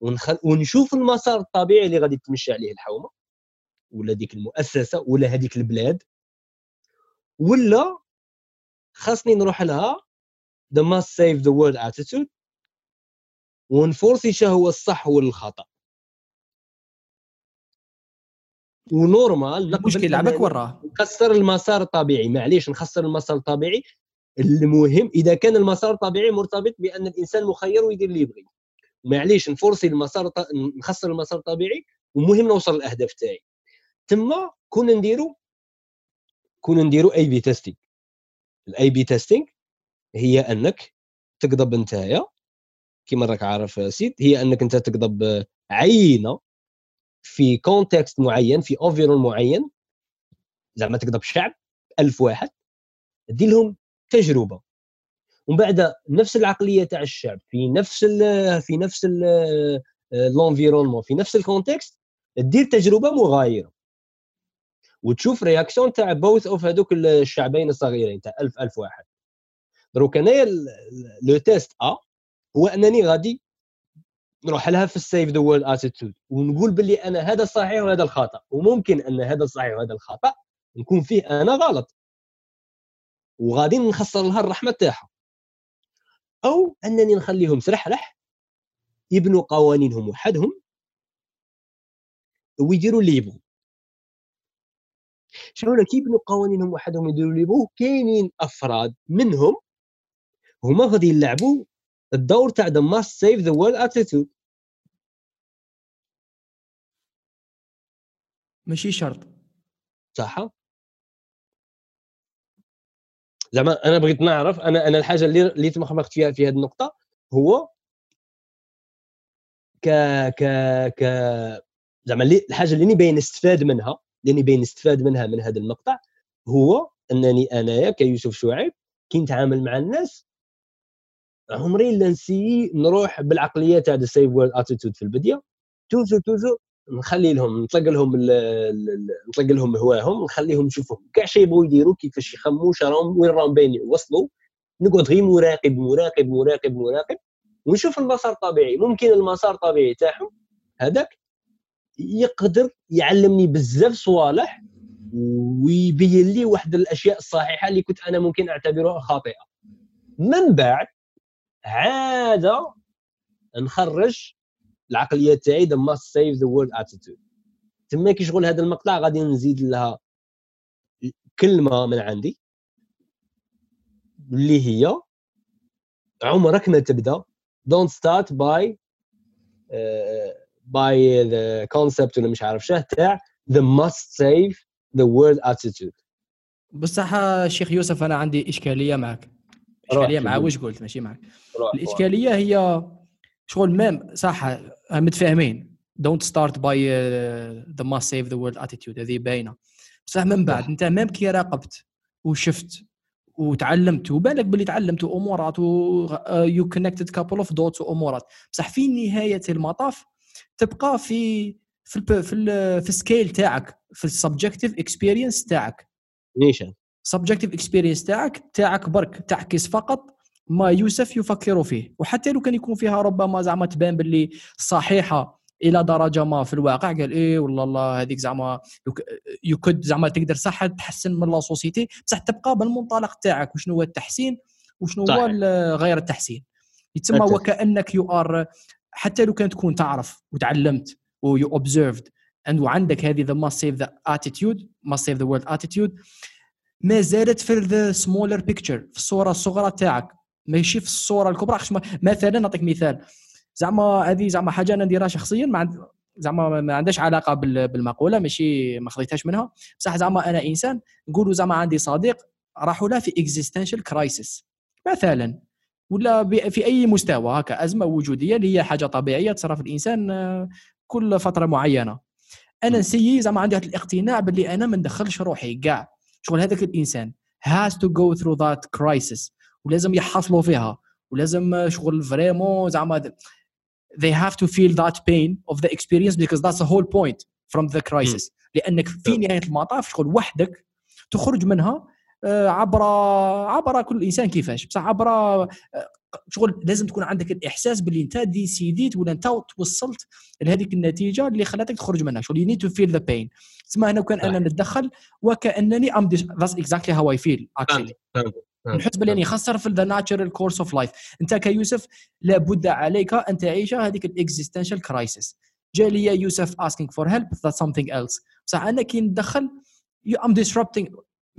ونخل... ونشوف المسار الطبيعي اللي غادي تمشي عليه الحومه ولا ديك المؤسسة ولا هذيك البلاد ولا خاصني نروح لها the must save the world attitude ونفورسي شنو هو الصح والخطأ. ونورمال المشكل لعبك وراه. نخسر المسار الطبيعي معليش نخسر المسار الطبيعي المهم إذا كان المسار الطبيعي مرتبط بأن الإنسان مخير ويدير اللي يبغي. معليش نفورسي المسار نخسر المسار الطبيعي ومهم نوصل للاهداف تاعي تما كون نديرو كون نديرو A/B testing ال A/B testing هي أنك تقضب نتايا كيما راك عارف سيد هي أنك انت تقضب عينة في context معين في environnement معين زعما تقضب شعب ألف واحد دير لهم تجربة. ومن بعد نفس العقلية تاع الشعب في نفس ال في نفس l'environnement في نفس ال context دير تجربة مغايرة. وتشوف réaction تاع both of هذوك الشعبين الصغيرين تاع 1000 1000 واحد. دروك انايا le test A هو أنني غادي نروح لها في ال save the world attitude ونقول باللي أنا هذا الصحيح وهذا الخطأ وممكن أن هذا الصحيح وهذا الخطأ نكون فيه أنا غلط. وغادي نخسر لها الرحمة تاعها. أو أنني نخليهم سرحرح يبنوا قوانينهم وحدهم ويديروا اللي يبغوا. شنو كي يبنوا قوانينهم وحدهم يديروا اللي يبغوا كاينين أفراد منهم هما غادي يلعبوا الدور تاع the must save the world attitude ماشي شرط. صح. زعما أنا بغيت نعرف أنا أنا الحاجة اللي اللي تمخمخت فيها في هذه النقطة هو ك ك ك زعما الحاجة اللي باين نستفاد منها اللي باين نستفاد منها من هذا المقطع هو أنني أنايا كيوسف شعيب كي نتعامل مع الناس عمري لا نسي نروح بالعقليه تاع ال save world attitude في البديه توزو توزو نخلي لهم نطلق لهم نطلق لهم هواهم نخليهم يشوفوا كاع شيء يبغوا يديروا كيفاش يخموا راهم وين راهم باين يوصلوا نقعد غير مراقب مراقب مراقب مراقب ونشوف المسار الطبيعي. ممكن المسار الطبيعي تاعهم هذاك يقدر يعلمني بزاف صوالح ويبين لي واحد الأشياء الصحيحة اللي كنت أنا ممكن أعتبرها خاطئة. من بعد عاد نخرج العقلية تاعي the must save the world attitude تما كي شغل هذا المقطع غادي نزيد لها كلمة من عندي اللي هي عمرك ما تبدأ. Start by uh, by the concept ولا مش عارف شاه تاع the must save the world attitude. بصح شيخ يوسف أنا عندي إشكالية معك. اشكاليه مع واش قلت؟ ماشي معك. الإشكالية هي شغل même صح متفاهمين. don't start by the must save the world attitude هذه باينة. بصح من بعد. أنت même كي راقبت وشفت وتعلمت وبالك باللي تعلمت امورات و you connected couple of dots وأمورات. بصح في نهاية المطاف تبقى في في ال في ال في ال scale تاعك في ال subjective experience تاعك. نيشان. subjective experience تاعك تاعك برك تعكس فقط ما يوسف يفكر فيه. وحتى لو كان يكون فيها ربما زعما تبان باللي صحيحة إلى درجة ما في الواقع قال إيه والله الله هذيك زعما you could زعما تقدر صح تحسن من la société بصح تبقى بالمنطلق تاعك وشنو هو التحسين وشنو هو غير التحسين. يتسمى وكأنك you are حتى لو كان تكون تعرف وتعلمت و you observed وعندك هذه the must save the attitude must save the world attitude ما زالت في the smaller picture في الصورة الصغرى تاعك. ماشي في الصورة الكبرى. مثلا نعطيك مثال. زعما هذه زعما حاجة أنا نديرها شخصيا مع زعما ما عندهاش علاقة بالمقولة ماشي ما خذيتهاش منها. بصح زعما أنا إنسان نقولوا زعما عندي صديق راحوا له في existential crisis مثلا. ولا في أي مستوى هكا أزمة وجودية اللي هي حاجة طبيعية تصرى في الإنسان آه، كل فترة معينة. أنا نسيي زعما عندي الاقتناع باللي أنا ما ندخلش روحي كاع شغل هذاك الإنسان has to go through that crisis ولازم يحصلوا فيها ولازم شغل vraiment زعما they have to feel that pain of the experience because that's the whole point from the crisis. لأنك في نهاية المطاف شغل وحدك تخرج منها آه، عبر عبر كل إنسان كيفاش؟ بصح عبر آه، شغل لازم تكون عندك الإحساس باللي أنت ديسيديت ولا أنت توصلت لهذيك النتيجة اللي خلاتك تخرج منها. شغل you need to feel the pain تسمى هنا كان أنا نتدخل وكأنني um that's exactly how I feel actually نحس باللي يعني خسر في the natural course of life أنت كيوسف لابد عليك أن تعيش هذيك ال existential crisis جا لي يوسف asking for help that's something else. بصح أنا كي ندخل I'm disrupting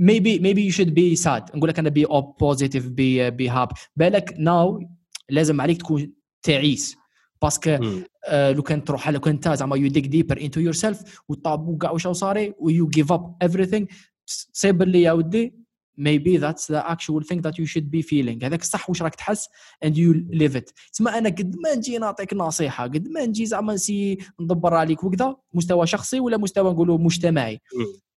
maybe maybe you should be sad. نقول لك أنا be positive be be happy. بالك now لازم عليك تكون تعيس. parce que آه لو كان تروح لو كان زعما you dig deeper into yourself وطاب وكاع واش صاري و you give up everything تصيب لي يا ودي maybe that's the actual thing that you should be feeling. هذاك صح واش راك تحس؟ and you live it. تسمى أنا قد ما نجي نعطيك نصيحة قد ما نجي زعما نسي ندبر عليك وكذا مستوى شخصي ولا مستوى نقولوا مجتمعي.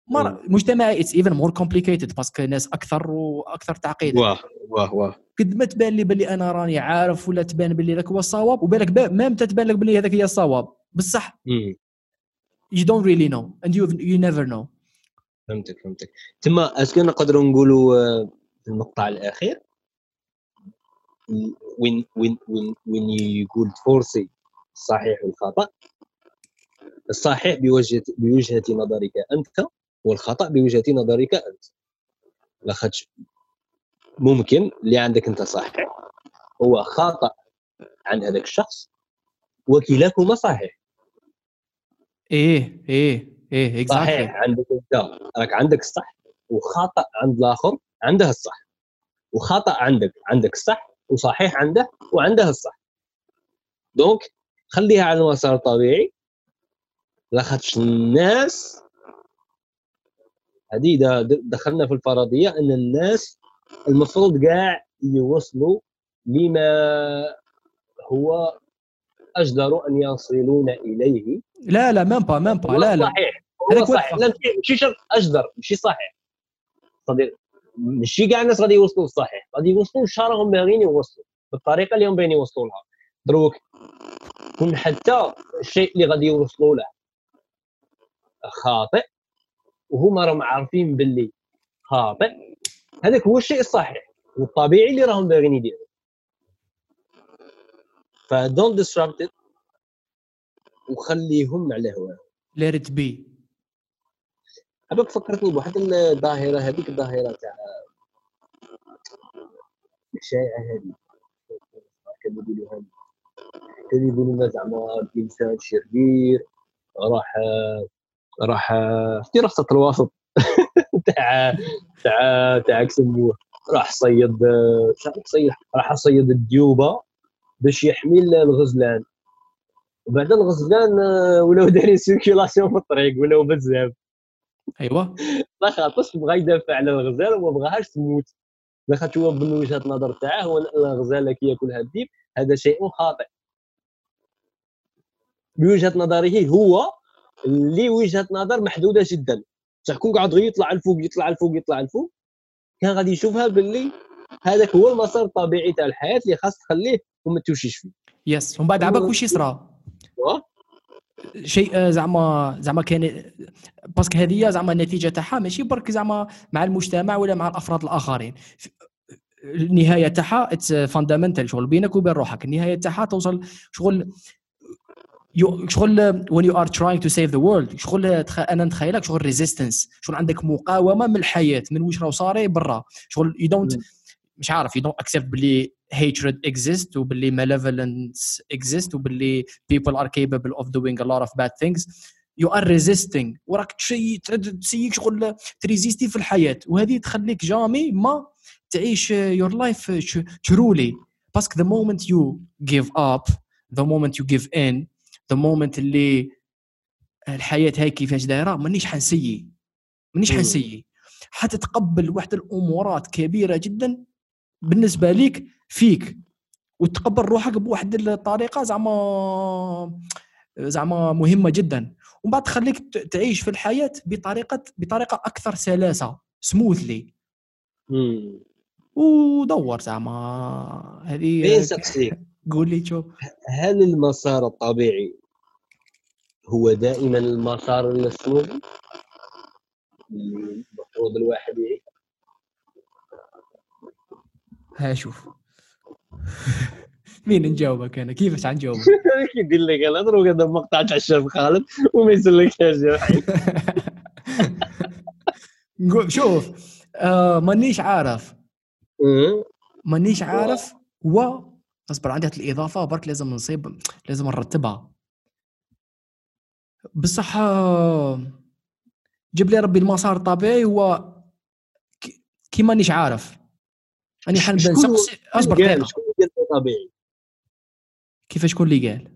مر مجتمعي it's even more complicated parce que الناس أكثر وأكثر تعقيدا واه واه واه قد ما تبان لي باللي أنا راني عارف ولا تبان باللي ذاك هو الصواب وبالك ما تبان لك باللي هذاك هي الصواب. بصح. you don't really know and you you never know. فهمتك فهمتك. تما est-ce que نقدروا نقولوا آه، في المقطع الأخير؟ وين وين وين وين يقول فورسي الصحيح والخطا الصحيح بوجهة بوجهة نظرك أنت. والخطأ بوجهة نظرك أنت. لاخاطش ممكن اللي عندك أنت صحيح. هو خطا عند هذاك الشخص وكلاكما صحيح. إيه إيه إيه exactly. صحيح عندك أنت راك عندك الصح وخطا عند الآخر عنده الصح. وخطا عندك عندك الصح وصحيح عنده وعنده الصح. donc خليها على المسار الطبيعي. لاخاطش الناس هذه إذا دخلنا في الفرضية أن الناس المفروض كاع يوصلوا لما هو أجدر أن يصلون إليه. لا لا même pas même pas لا لا. صحيح هو صحيح. لا ماشي شرط أجدر ماشي صحيح. صديق ماشي كاع الناس غادي يوصلوا للصحيح غادي يوصلوا للشهر راهم باغيين يوصلوا بالطريقة اللي هم باغيين يوصلوا لها. دروك كون حتى الشيء اللي غادي يوصلوا له خاطئ وهما راهم عارفين باللي خاطئ هذاك هو الشيء الصحيح والطبيعي اللي راهم باغيين يديروا. فدونت ديسربت وخليهم على هواهم. It be. هذوك فكرتني بواحد الظاهرة هذيك الظاهرة تاع الشائعة هذه. كانوا يقولوا كانوا يقولوا زعما الانسان شرير راح راح دراسه الوسط. تاع تاع تاع كسموه راح صيد راح صيد الديوبة باش يحمي الغزلان. وبعد الغزلان ولاو دايرين سيركيلاسيون في الطريق ولاو بزاف. ايوا لا خاطرش بغى يدافع على الغزال وما بغاهاش تموت. لاخاطش هو من وجهة النظر تاعه هو الغزاله كي ياكلها الديب هذا شيء خاطئ. بوجهه نظره هو اللي وجهة نظر محدودة جدا. بصح كون قاعد غير يطلع الفوق يطلع الفوق يطلع الفوق. كان غادي يشوفها باللي هذاك هو المسار الطبيعي تاع الحياة اللي خاص تخليه وما توشيش فيه. yes. ومن بعد عباك واش يصرى؟ شيء زعما زعما كان parce que هذه زعما النتيجة تاعها ماشي برك زعما مع المجتمع ولا مع الأفراد الآخرين. النهاية تاعها it's fundamental شغل بينك وبين روحك. النهاية تاعها توصل شغل شغل when you are trying to save the world شغل أنا نتخيلك شغل resistance شغل عندك مقاومه من الحياة من واش راه صاري برا شغل you don't مش عارف you don't accept بلي hatred exists وباللي malevolence exists وباللي people are capable of doing a lot of bad things you are resisting وراك تشي تسيك شغل تريزيستي في الحياة وهذه تخليك jamais ما تعيش your life truly parce que the moment you give up the moment you give in the moment اللي الحياة هاي كيفاش دايرة؟ مانيش حنسيي. مانيش حنسيي. حتتقبل واحد الأمورات كبيرة جدا بالنسبة ليك فيك. وتقبل روحك بواحد الطريقة زعما زعما مهمة جدا. ومن بعد تخليك تعيش في الحياة بطريقة بطريقة أكثر سلاسة سموثلي ودور زعما. هذه قول لي شوف هل المسار الطبيعي هو دائما المسار السموث المفروض الواحد يعيش. ها شوف مين نجاوبك أنا؟ كيفاش نجاوبك؟ يدير لك؟ أنا اضرب هذا المقطع تاع الشاب خالد وما يسلكهاش شوف آه مانيش عارف. مانيش عارف و أصبر عندي الإضافة برك لازم نصيب لازم نرتبها. بصح آه، جيب لي ربي المسار الطبيعي هو كي مانيش عارف. أني حنبدا نسقسي أصبر دقيقة. شكون اللي قال طبيعي؟ كيفاش شكون اللي قال؟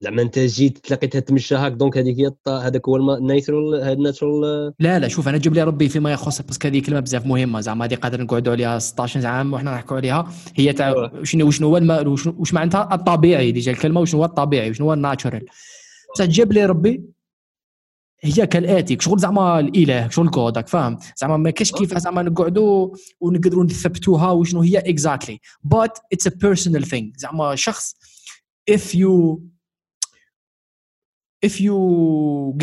زعما أنت جيت تلاقيتها تمشى هاك donc هذيك هي هذاك هو ال natural ال natural لا لا شوف أنا جيب لي ربي فيما يخص parce que هذه كلمة بزاف مهمة زعما هذه قادر نقعدوا عليها 16 عام وحنا نحكوا عليها. هي تاع شنو شنو هو الم... وش معناتها؟ الطبيعي déjà الكلمة وشنو هو الطبيعي وشنو هو ال natural. بصح جيب لي ربي؟ هي كالاتي. شغل زعما الإله شغل كودك فاهم؟ زعما ما كاش كيف زعما نقعدوا ونقدروا نثبتوها وشنو هي exactly but it's a personal thing زعما شخص if you if you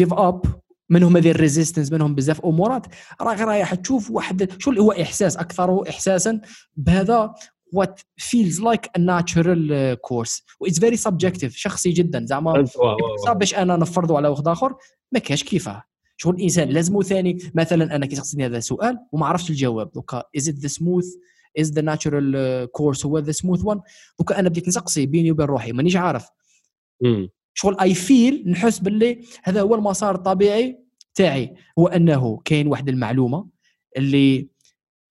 give up منهم هذه ال resistance منهم بزاف أمورات راك رايح تشوف واحد شو هو إحساس أكثر احساسا بهذا what feels like a natural course. و it's very subjective شخصي جدا زعما صعب باش أنا نفرضه على واحد آخر ما كاش كيفاه شغل الإنسان لازم ثاني مثلا أنا كي تسقسيني هذا سؤال وما عرفتش الجواب. دوكا is it the smooth is the natural course هو the smooth one دوكا أنا بديت نسقسي بيني وبين روحي مانيش عارف. شغل I feel نحس باللي هذا هو المسار الطبيعي تاعي. هو أنه كاين واحد المعلومة اللي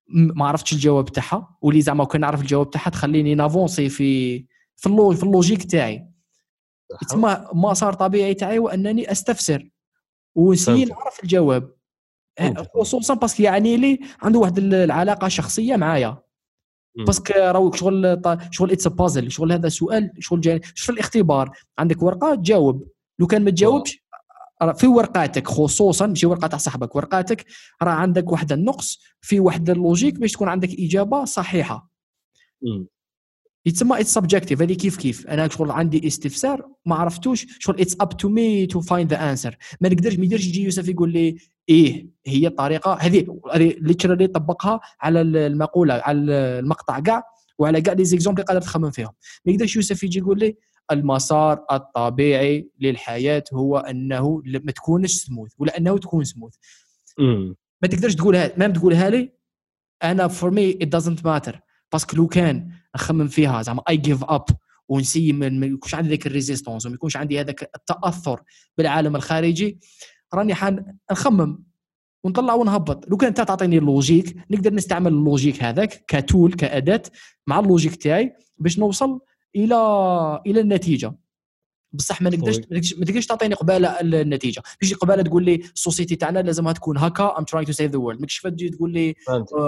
ما عرفتش الجواب تاعها. واللي زعما كان نعرف الجواب تاعها تخليني نافونسي في في ال log في ال logique تاعي. تسمى مسار طبيعي تاعي هو أنني أستفسر. ونسي نعرف الجواب. خصوصا parce que يعني لي عنده واحد العلاقة شخصية معايا. parce que راهو شغل شغل it's puzzle شغل هذا سؤال شغل جاي في الاختبار. عندك ورقة؟ تجاوب. لو كان ما تجاوبش في ورقاتك خصوصا ماشي ورقة تاع صاحبك ورقاتك راه عندك واحد النقص في واحد ال logique باش تكون عندك إجابة صحيحة. يتسمى it's subjective هذه كيف كيف؟ أنا شغل عندي استفسار ما عرفتوش شغل it's up to me to find the answer ما نقدرش ما يقدرش يجي يوسف يقول لي إيه هي الطريقة هذه. هذه literally طبقها على المقولة على المقطع كاع وعلى كاع les exemples اللي قادر تخمم فيهم. ما يقدرش يوسف يجي يقول لي المسار الطبيعي للحياة هو أنه ما تكونش سموث ولا انه تكون سموث ما تقدرش تقولها ما تقولها لي أنا for me it doesn't matter parce que لو كان نخمم فيها زعما I give up ونسي ما يكونش عندي ذاك ال résistance وما يكونش عندي هذاك التأثر بالعالم الخارجي راني حان نخمم ونطلع ونهبط. لو كان انت تعطيني ال logique نقدر نستعمل ال logique هذاك ك tool كأداة مع ال logique تاعي باش نوصل إلى إلى النتيجة. بصح ما نقدرش ما تقدرش تعطيني قبالة النتيجة. تجي قبالة تقول لي ال société تاعنا لازمها تكون هكا I'm trying to save the world ماكش تجي تقول لي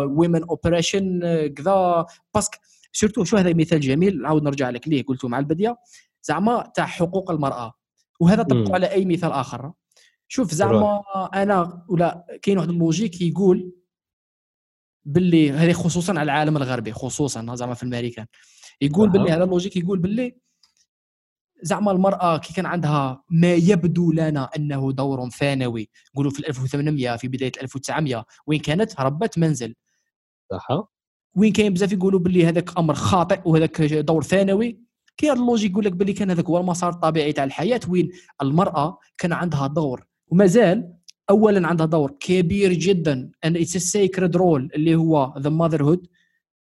women oppression كذا. parce que surtout شو هذا مثال جميل نعاود نرجع لك ليه قلته مع البديه زعما تاع حقوق المرأة. وهذا طبقه على أي مثال آخر. شوف زعما أنا ولا كاين واحد ال logique يقول باللي هذه خصوصا على العالم الغربي خصوصا زعما في الامريكان يقول باللي هذا ال logique يقول باللي زعما المرأة كي كان عندها ما يبدو لنا أنه دور ثانوي نقولوا في 1800 في بداية 1900 وين كانت؟ ربة منزل. صح وين كاين بزاف يقولوا باللي هذاك أمر خاطئ وهذاك دور ثانوي. كاين ال logique يقول لك باللي كان هذاك هو المسار الطبيعي تاع الحياة وين المرأة كان عندها دور. ومازال اولا عندها دور كبير جدا and it's sacred role اللي هو the motherhood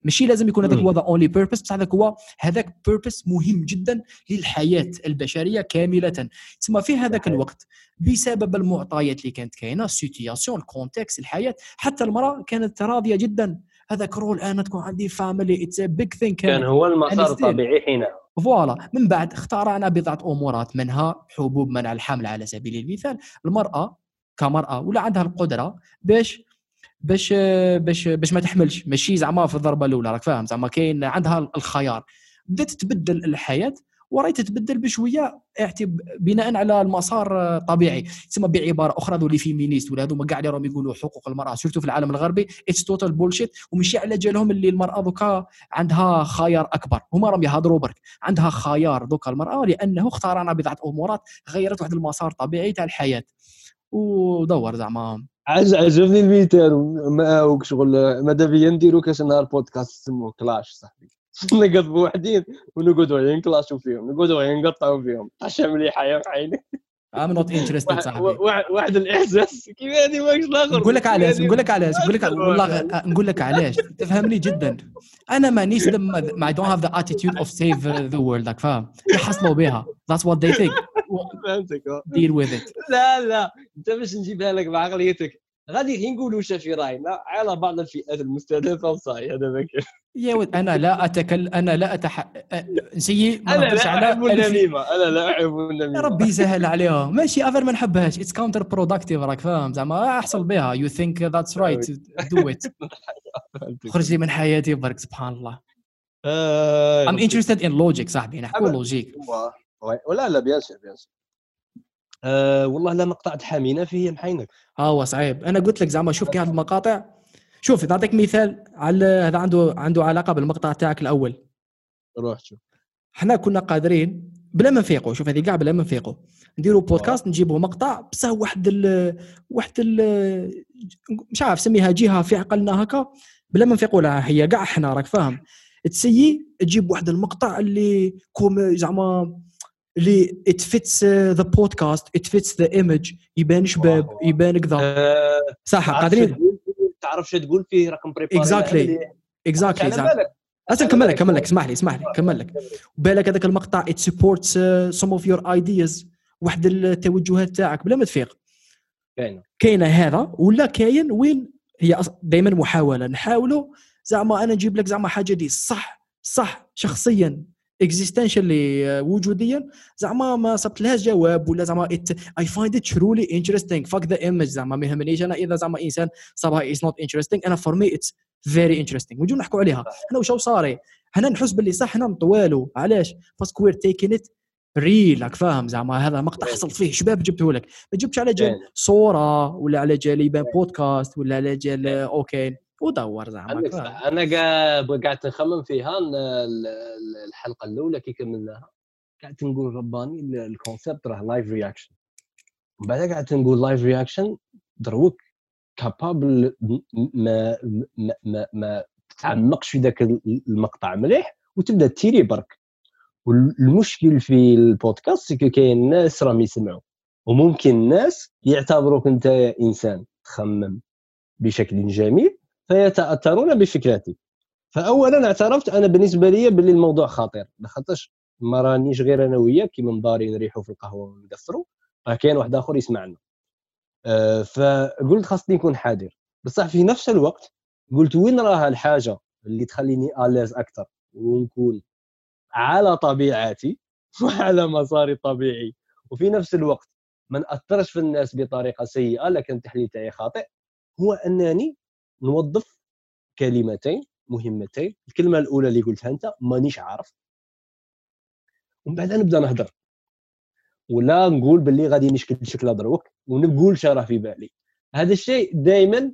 ماشي لازم يكون هذاك هو the only purpose بصح هذاك هو هذاك purpose مهم جدا للحياة البشرية كاملة. تسمى في هذاك الوقت بسبب المعطيات اللي كانت كاينة ال situation ال contexte الحياة. حتى المرأة كانت راضية جدا. هذاك role أنا تكون عندي family it's big thing كان. هو المسار الطبيعي حينها. voilà. من بعد اخترعنا بضعة أمورات منها حبوب منع الحمل على سبيل المثال. المرأة كمرأة ولا عندها القدرة باش باش باش باش ما تحملش. ماشي زعما في الضربة الأولى راك فاهم؟ زعما كاين عندها الخيار. بدات تتبدل الحياة وراي تتبدل بشوية بناء على المسار الطبيعي تسمى بعبارة أخرى هذو les féministes ولا هذوما كاع اللي راهم يقولوا حقوق المرأة surtout في العالم الغربي it's total bullshit ومشي على جالهم اللي المرأة دوكا عندها خيار أكبر. هما راهم يهضروا برك. عندها خيار دوكا المرأة لأنه اخترعنا بضعة أمورات غيرت واحد المسار طبيعي تاع الحياة. ودور زعما. عز عجبني المثال معاوك شغل ماذا بيا نديرو كاش نهار بودكاست سموه clash صاحبي. نقعد بوحدين ونقعدوا غير نكلاشوا فيهم نقعدوا غير نقطعوا فيهم. طاشا مليحة يا عيني I'm not interested صاحبي. واحد الإحساس. كيف هذه؟ ماكش الآخر نقول لك علاش؟ نقول لك علاش؟ نقول لك والله نقول لك علاش. تفهمني جدا. أنا مانيش ما I don't have the attitude of save the world فاهم؟ يحصلوا بها that's what they think فهمتك. deal with لا لا. انت باش نجيبها لك بعقليتك. غادي غير نقولوا في راينا على بعض الفئات المستهدفة وصاي هذا ما يا ود أنا لا اتكلم أنا لا أتح... نسيي أنا لا أحب النميمة. أنا لا أحب النميمة. ربي يسهل عليها ماشي affaire ما نحبهاش. it's counterproductive راك فاهم. زعما أحصل بها. you think that's right do it خرج لي من حياتي برك سبحان الله. I'm interested in logic صاحبي. نحكوا logique ولا لا bien sûr bien sûr أه والله لا مقطع تحامينا فيه محينك. آه هو صعيب. أنا قلت لك زعما شوف كي هذه المقاطع. شوف نعطيك مثال على هذا عنده عنده علاقة بالمقطع تاعك الأول. روح شوف. إحنا كنا قادرين بلا ما نفيقوا. شوف هذه كاع بلا ما نفيقوا. نديروا بودكاست نجيبوا مقطع بصح واحد ال واحد ال مش عارف سميها جهة في عقلنا هكا. بلا ما نفيقوا لها هي كاع إحنا راك فاهم. تسيي تجيب واحد المقطع اللي comme زعما اللي it fits the podcast it fits the image يبان شباب يبان كذا أه صح قادرين؟ تعرف شو تقول فيه رقم بريباري اكزاكتلي exactly أصلا كمل لك كمل لك اسمح لي اسمح لي كمل لك. بالك هذاك المقطع it supports some of your ideas واحد التوجهات تاعك بلا ما تفيق. كاينة كاينة هذا ولا كاين وين؟ هي دائما محاولة. نحاولوا زعما أنا نجيب لك زعما حاجة دي صح صح شخصيا. existentially وجوديا زعما ما صبت لهاش جواب ولا زعما I find it truly interesting fuck the image زعما ما يهمنيش أنا إذا زعما إنسان صابها it's not interesting أنا for me it's very interesting ونجيو نحكوا عليها. أنا واش صاري؟ هنا نحس باللي صح حنا نطوالو. علاش؟ parce que we're taking it real راك فاهم زعما؟ هذا مقطع حصل فيه. شباب جبته لك ما جبتش على جال صورة ولا على جال يبان بودكاست ولا على جال OK ودور زعما أنا قاعد نخمم فيها الحلقة الأولى كي كملناها قاعد نقول رباني ال concept راه live reaction من بعد قاعد نقول live reaction دروك capable ما ما ما, ما تتعمقش في ذاك المقطع مليح وتبدأ تيري برك. والمشكل في البودكاست كاين ناس راهم يسمعوا وممكن الناس يعتبروك أنت إنسان. تخمم بشكل جميل فيتأثرون بفكرتك فاولا اعترفت أنا بالنسبة لي باللي الموضوع خطير. لاخاطرش ما رانيش غير أنا وياك كيما من داري نريحوا في القهوة ونقصروا راه كاين واحد آخر يسمعنا. أه فقلت خاصني نكون حذر. بصح في نفس الوقت قلت وين راها الحاجة اللي تخليني اليز أكثر ونكون على طبيعتي وعلى مساري الطبيعي. وفي نفس الوقت ما نأثرش في الناس بطريقة سيئة لكن التحليل تاعي خاطئ. هو أنني نوظف كلمتين مهمتين. الكلمة الأولى اللي قلتها أنت مانيش عارف. ومن بعد نبدأ نهضر ولا نقول باللي غادي نشكل شكل دروك ونقول راه في بالي. هذا الشيء دائما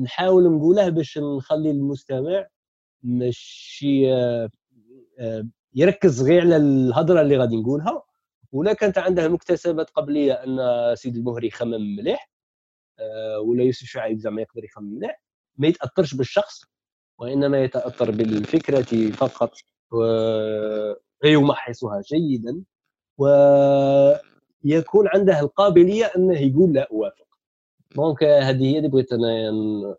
نحاول نقوله باش نخلي المستمع ماشي آه، آه، يركز غير على الهضره اللي غادي نقولها. ولا كانت عنده مكتسبات قبلية أن سيد البهري يخمم مليح آه، ولا يوسف شعيب زعما يقدر يخمم مليح. ما يتأثرش بالشخص وإنما يتأثر بالفكرة فقط ويمحصها جيدا ويكون عنده القابلية إنه يقول لا أوافق. دونك هذه هي اللي بغيت أنا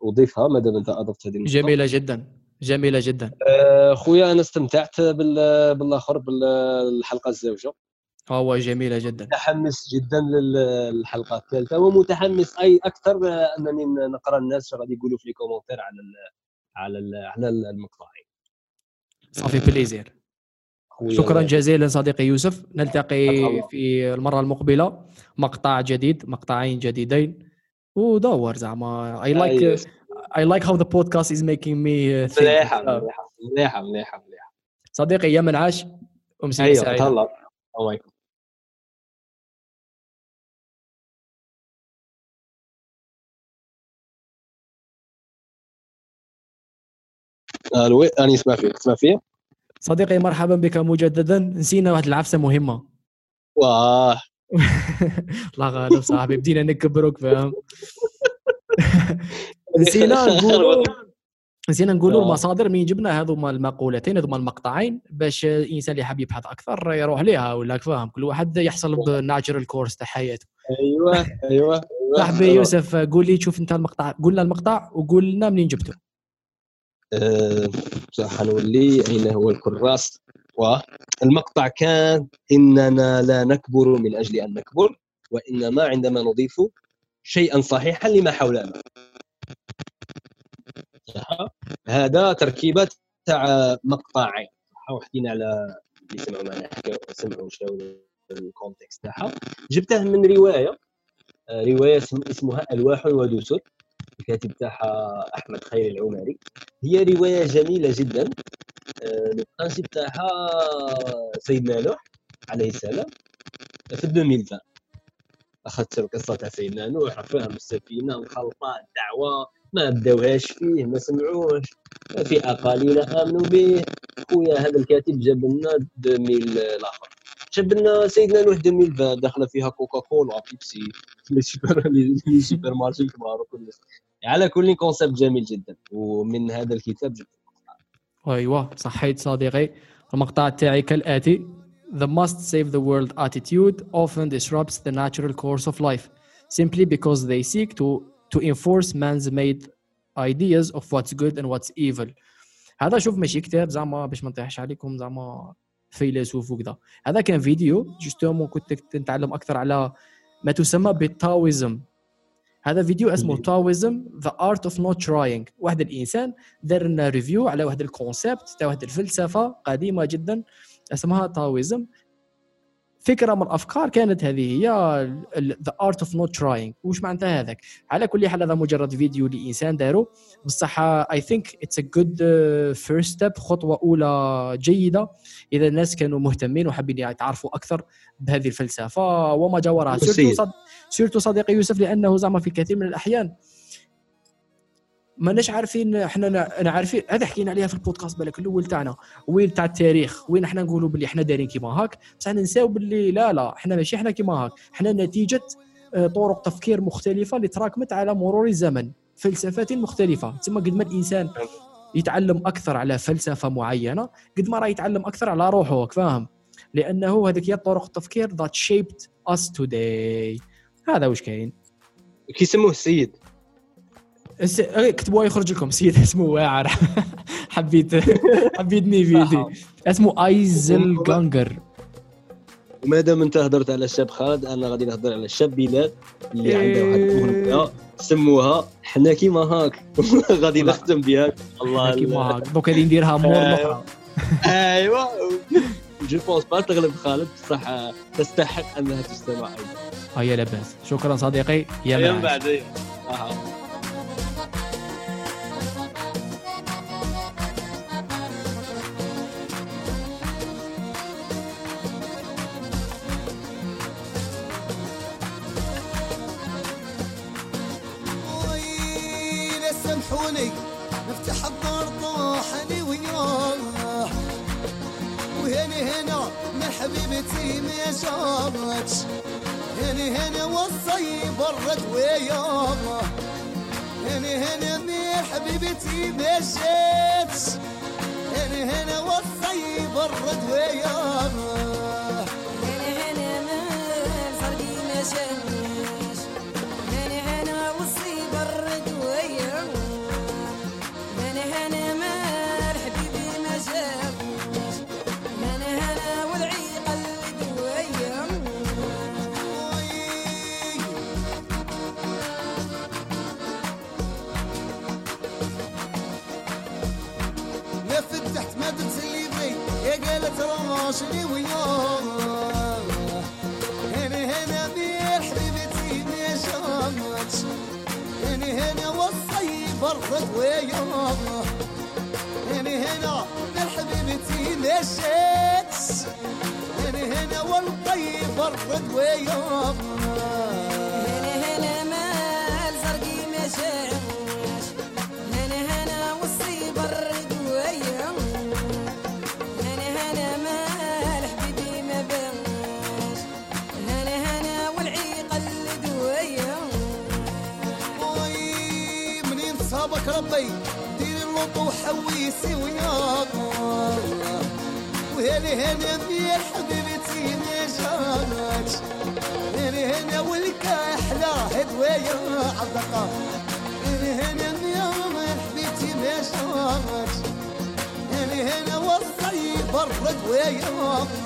أضيفها ما دام أنت أضفت هذه جميلة جدا جميلة جدا. آه، خويا أنا استمتعت بالآخر بالحلقة الزوجة. هو جميلة جدا. متحمس جدا للحلقة الثالثة ومتحمس أي أكثر أنني نقرأ الناس غادي يقولوا في les commentaires على ال على ال على المقطعين ça fait plaisir. شكرا جزيلا صديقي يوسف. نلتقي في المرة المقبلة. مقطع جديد مقطعين جديدين. ودور زعما. I like I like how the podcast is making me مليحة مليحة مليحة مليحة صديقي يا من عاش أمسية أيوة. سعيدة. الله ألو أني اسمع فيك تسمع فيا صديقي مرحبا بك مجددا. نسينا واحد العفسة مهمة. واه الله غالب صاحبي بدينا نكبروك فاهم؟ نسينا نقولوا نسينا نقولوا المصادر من جبنا هذوما المقولتين هذوما المقطعين باش الإنسان اللي حاب يبحث أكثر يروح ليها ولا فاهم؟ كل واحد يحصل بناتشرال كورس تاع حياته. أيوه أيوه صاحبي يوسف قول لي شوف أنت المقطع قلنا المقطع وقول لنا منين جبته. أه نولي أين هو الكراس. والمقطع كان إننا لا نكبر من أجل أن نكبر وإنما عندما نضيف شيئا صحيحا لما حولنا. هذا تركيبة تاع مقطعين وحكينا على اللي سمعوا سمعوا شنو الكونتكست تاعها. جبته من رواية. آه، رواية اسمها ألواح ودسر الكاتب تاعها أحمد خير العمري. هي رواية جميلة جدا. البرانسيب آه، تاعها سيدنا نوح عليه السلام. في 2020 أخذت القصة تاع سيدنا نوح فهم السفينة الخلطه الدعوة ما بداوهاش فيه ما سمعوش. فئه قليله آمنوا به. خويا هذا الكاتب جاب لنا 2000 الآخر. جاب لنا سيدنا نوح 2020 داخله فيها كوكا كولا بيبسي les super les supermarchés الكبار وكل على كل concept جميل جدا ومن هذا الكتاب جبت أيوه صحيت صديقي. المقطع تاعي كالآتي The must save the world attitude often disrupts the natural course of life simply because they seek to to enforce man's made ideas of what's good and what's evil. هذا شوف ماشي كتاب زعما باش ما نطيحش عليكم زعما فيلسوف وكذا هذا كان فيديو justement كنت نتعلم أكثر على ما تسمى بال Taoism. هذا فيديو اسمه Taoism the art of not trying واحد الإنسان دار لنا review على واحد ال concept تاع واحد الفلسفة قديمة جدا اسمها Taoism. فكرة من الأفكار كانت هذه هي the art of not trying وش معناتها هذاك؟ على كل حال هذا مجرد فيديو لإنسان دارو. بصح I think it's a good first step خطوة أولى جيدة. إذا الناس كانوا مهتمين وحابين يتعرفوا أكثر بهذه الفلسفة وما جاورها surtout صديقي يوسف لأنه زعما في كثير من الأحيان ماناش عارفين إحنا أنا عارفين هذا حكينا عليها في البودكاست بالك الأول تاعنا وين تاع التاريخ وين إحنا نقولوا باللي إحنا دايرين كيما هاك بصح ننساو باللي لا لا إحنا ماشي إحنا كيما هاك إحنا نتيجة آه، طرق تفكير مختلفة اللي تراكمت على مرور الزمن فلسفات مختلفة. تسمى قد ما الإنسان يتعلم أكثر على فلسفة معينة قد ما راه يتعلم أكثر على روحه فاهم؟ لأنه هذيك هي طرق التفكير that shaped us today. هذا وش كاين؟ كيسموه السيد. الس... كتبوها يخرج لكم سيد اسمه واعر. حبيت حبيت نيفيدي اسمه أيزل جانجر. وما دام أنت هضرت على الشاب خالد أنا غادي نهضر على الشاب بلال اللي عنده واحد الاغنيه سموها حنا كيما هاك. غادي نختم بها. الله كيما هاك. دوك غادي نديرها مور الاخرى ايوا je pense pas تغلب خالد. بصح تستحق أنها تستمع أيضا. هيا لاباس. شكرا صديقي. يا من بعد حبيبتي ما جابتش. هني هني وصي برد وياما هني هني مير حبيبتي ما جاتش. هني هني وصي برد وياما هني هني مير صرقي ما جاتش. وصي برد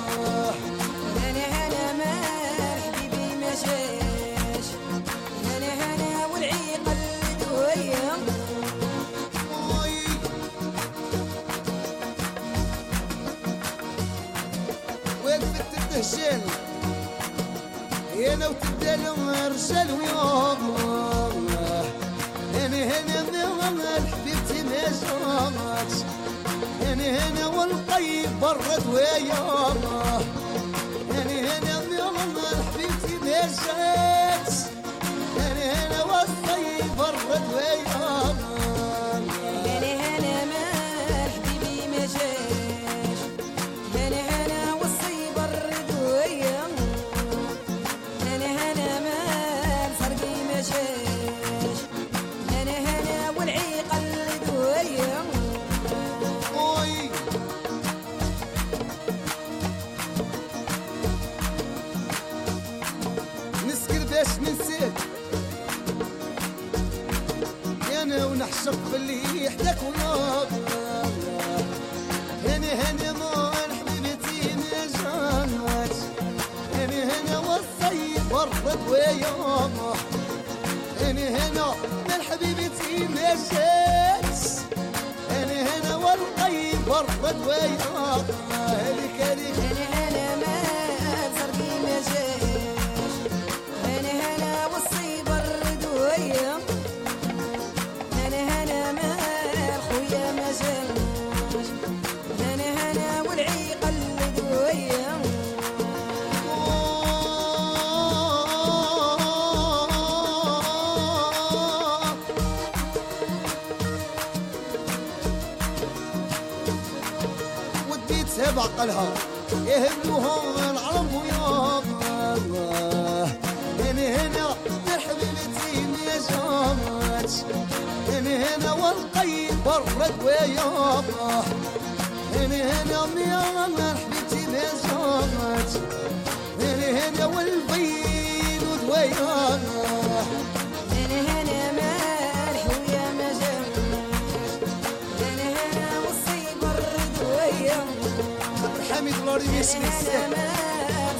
حميد الله يسمي ما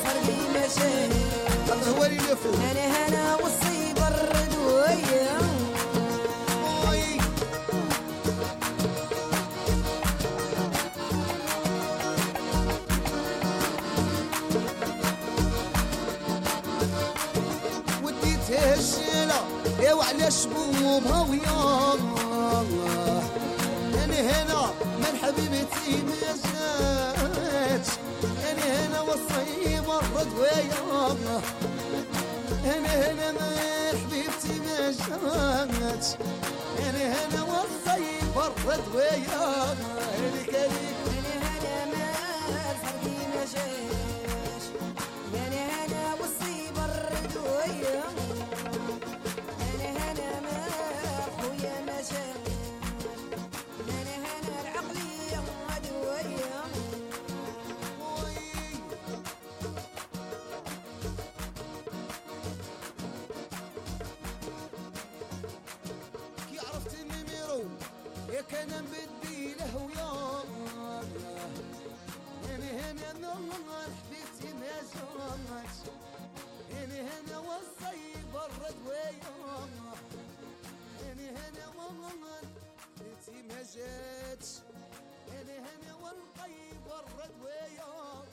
فرقي ما هذا هو اللي يفوق هنا هنا وصي برد ويا أوي. وديته الشيلة يا وعلى شبوبها وياه أنا هنا من حبيبتي ما والصيب الرد وياه أنا هنا هنا والصيب الرد وياه هلك هلك هنا نهار حبيبتي ما جامت هنا هنا والصيب برد وياه هنا هنا والله حبيبتي ما جاتش هنا والقيب برد وياه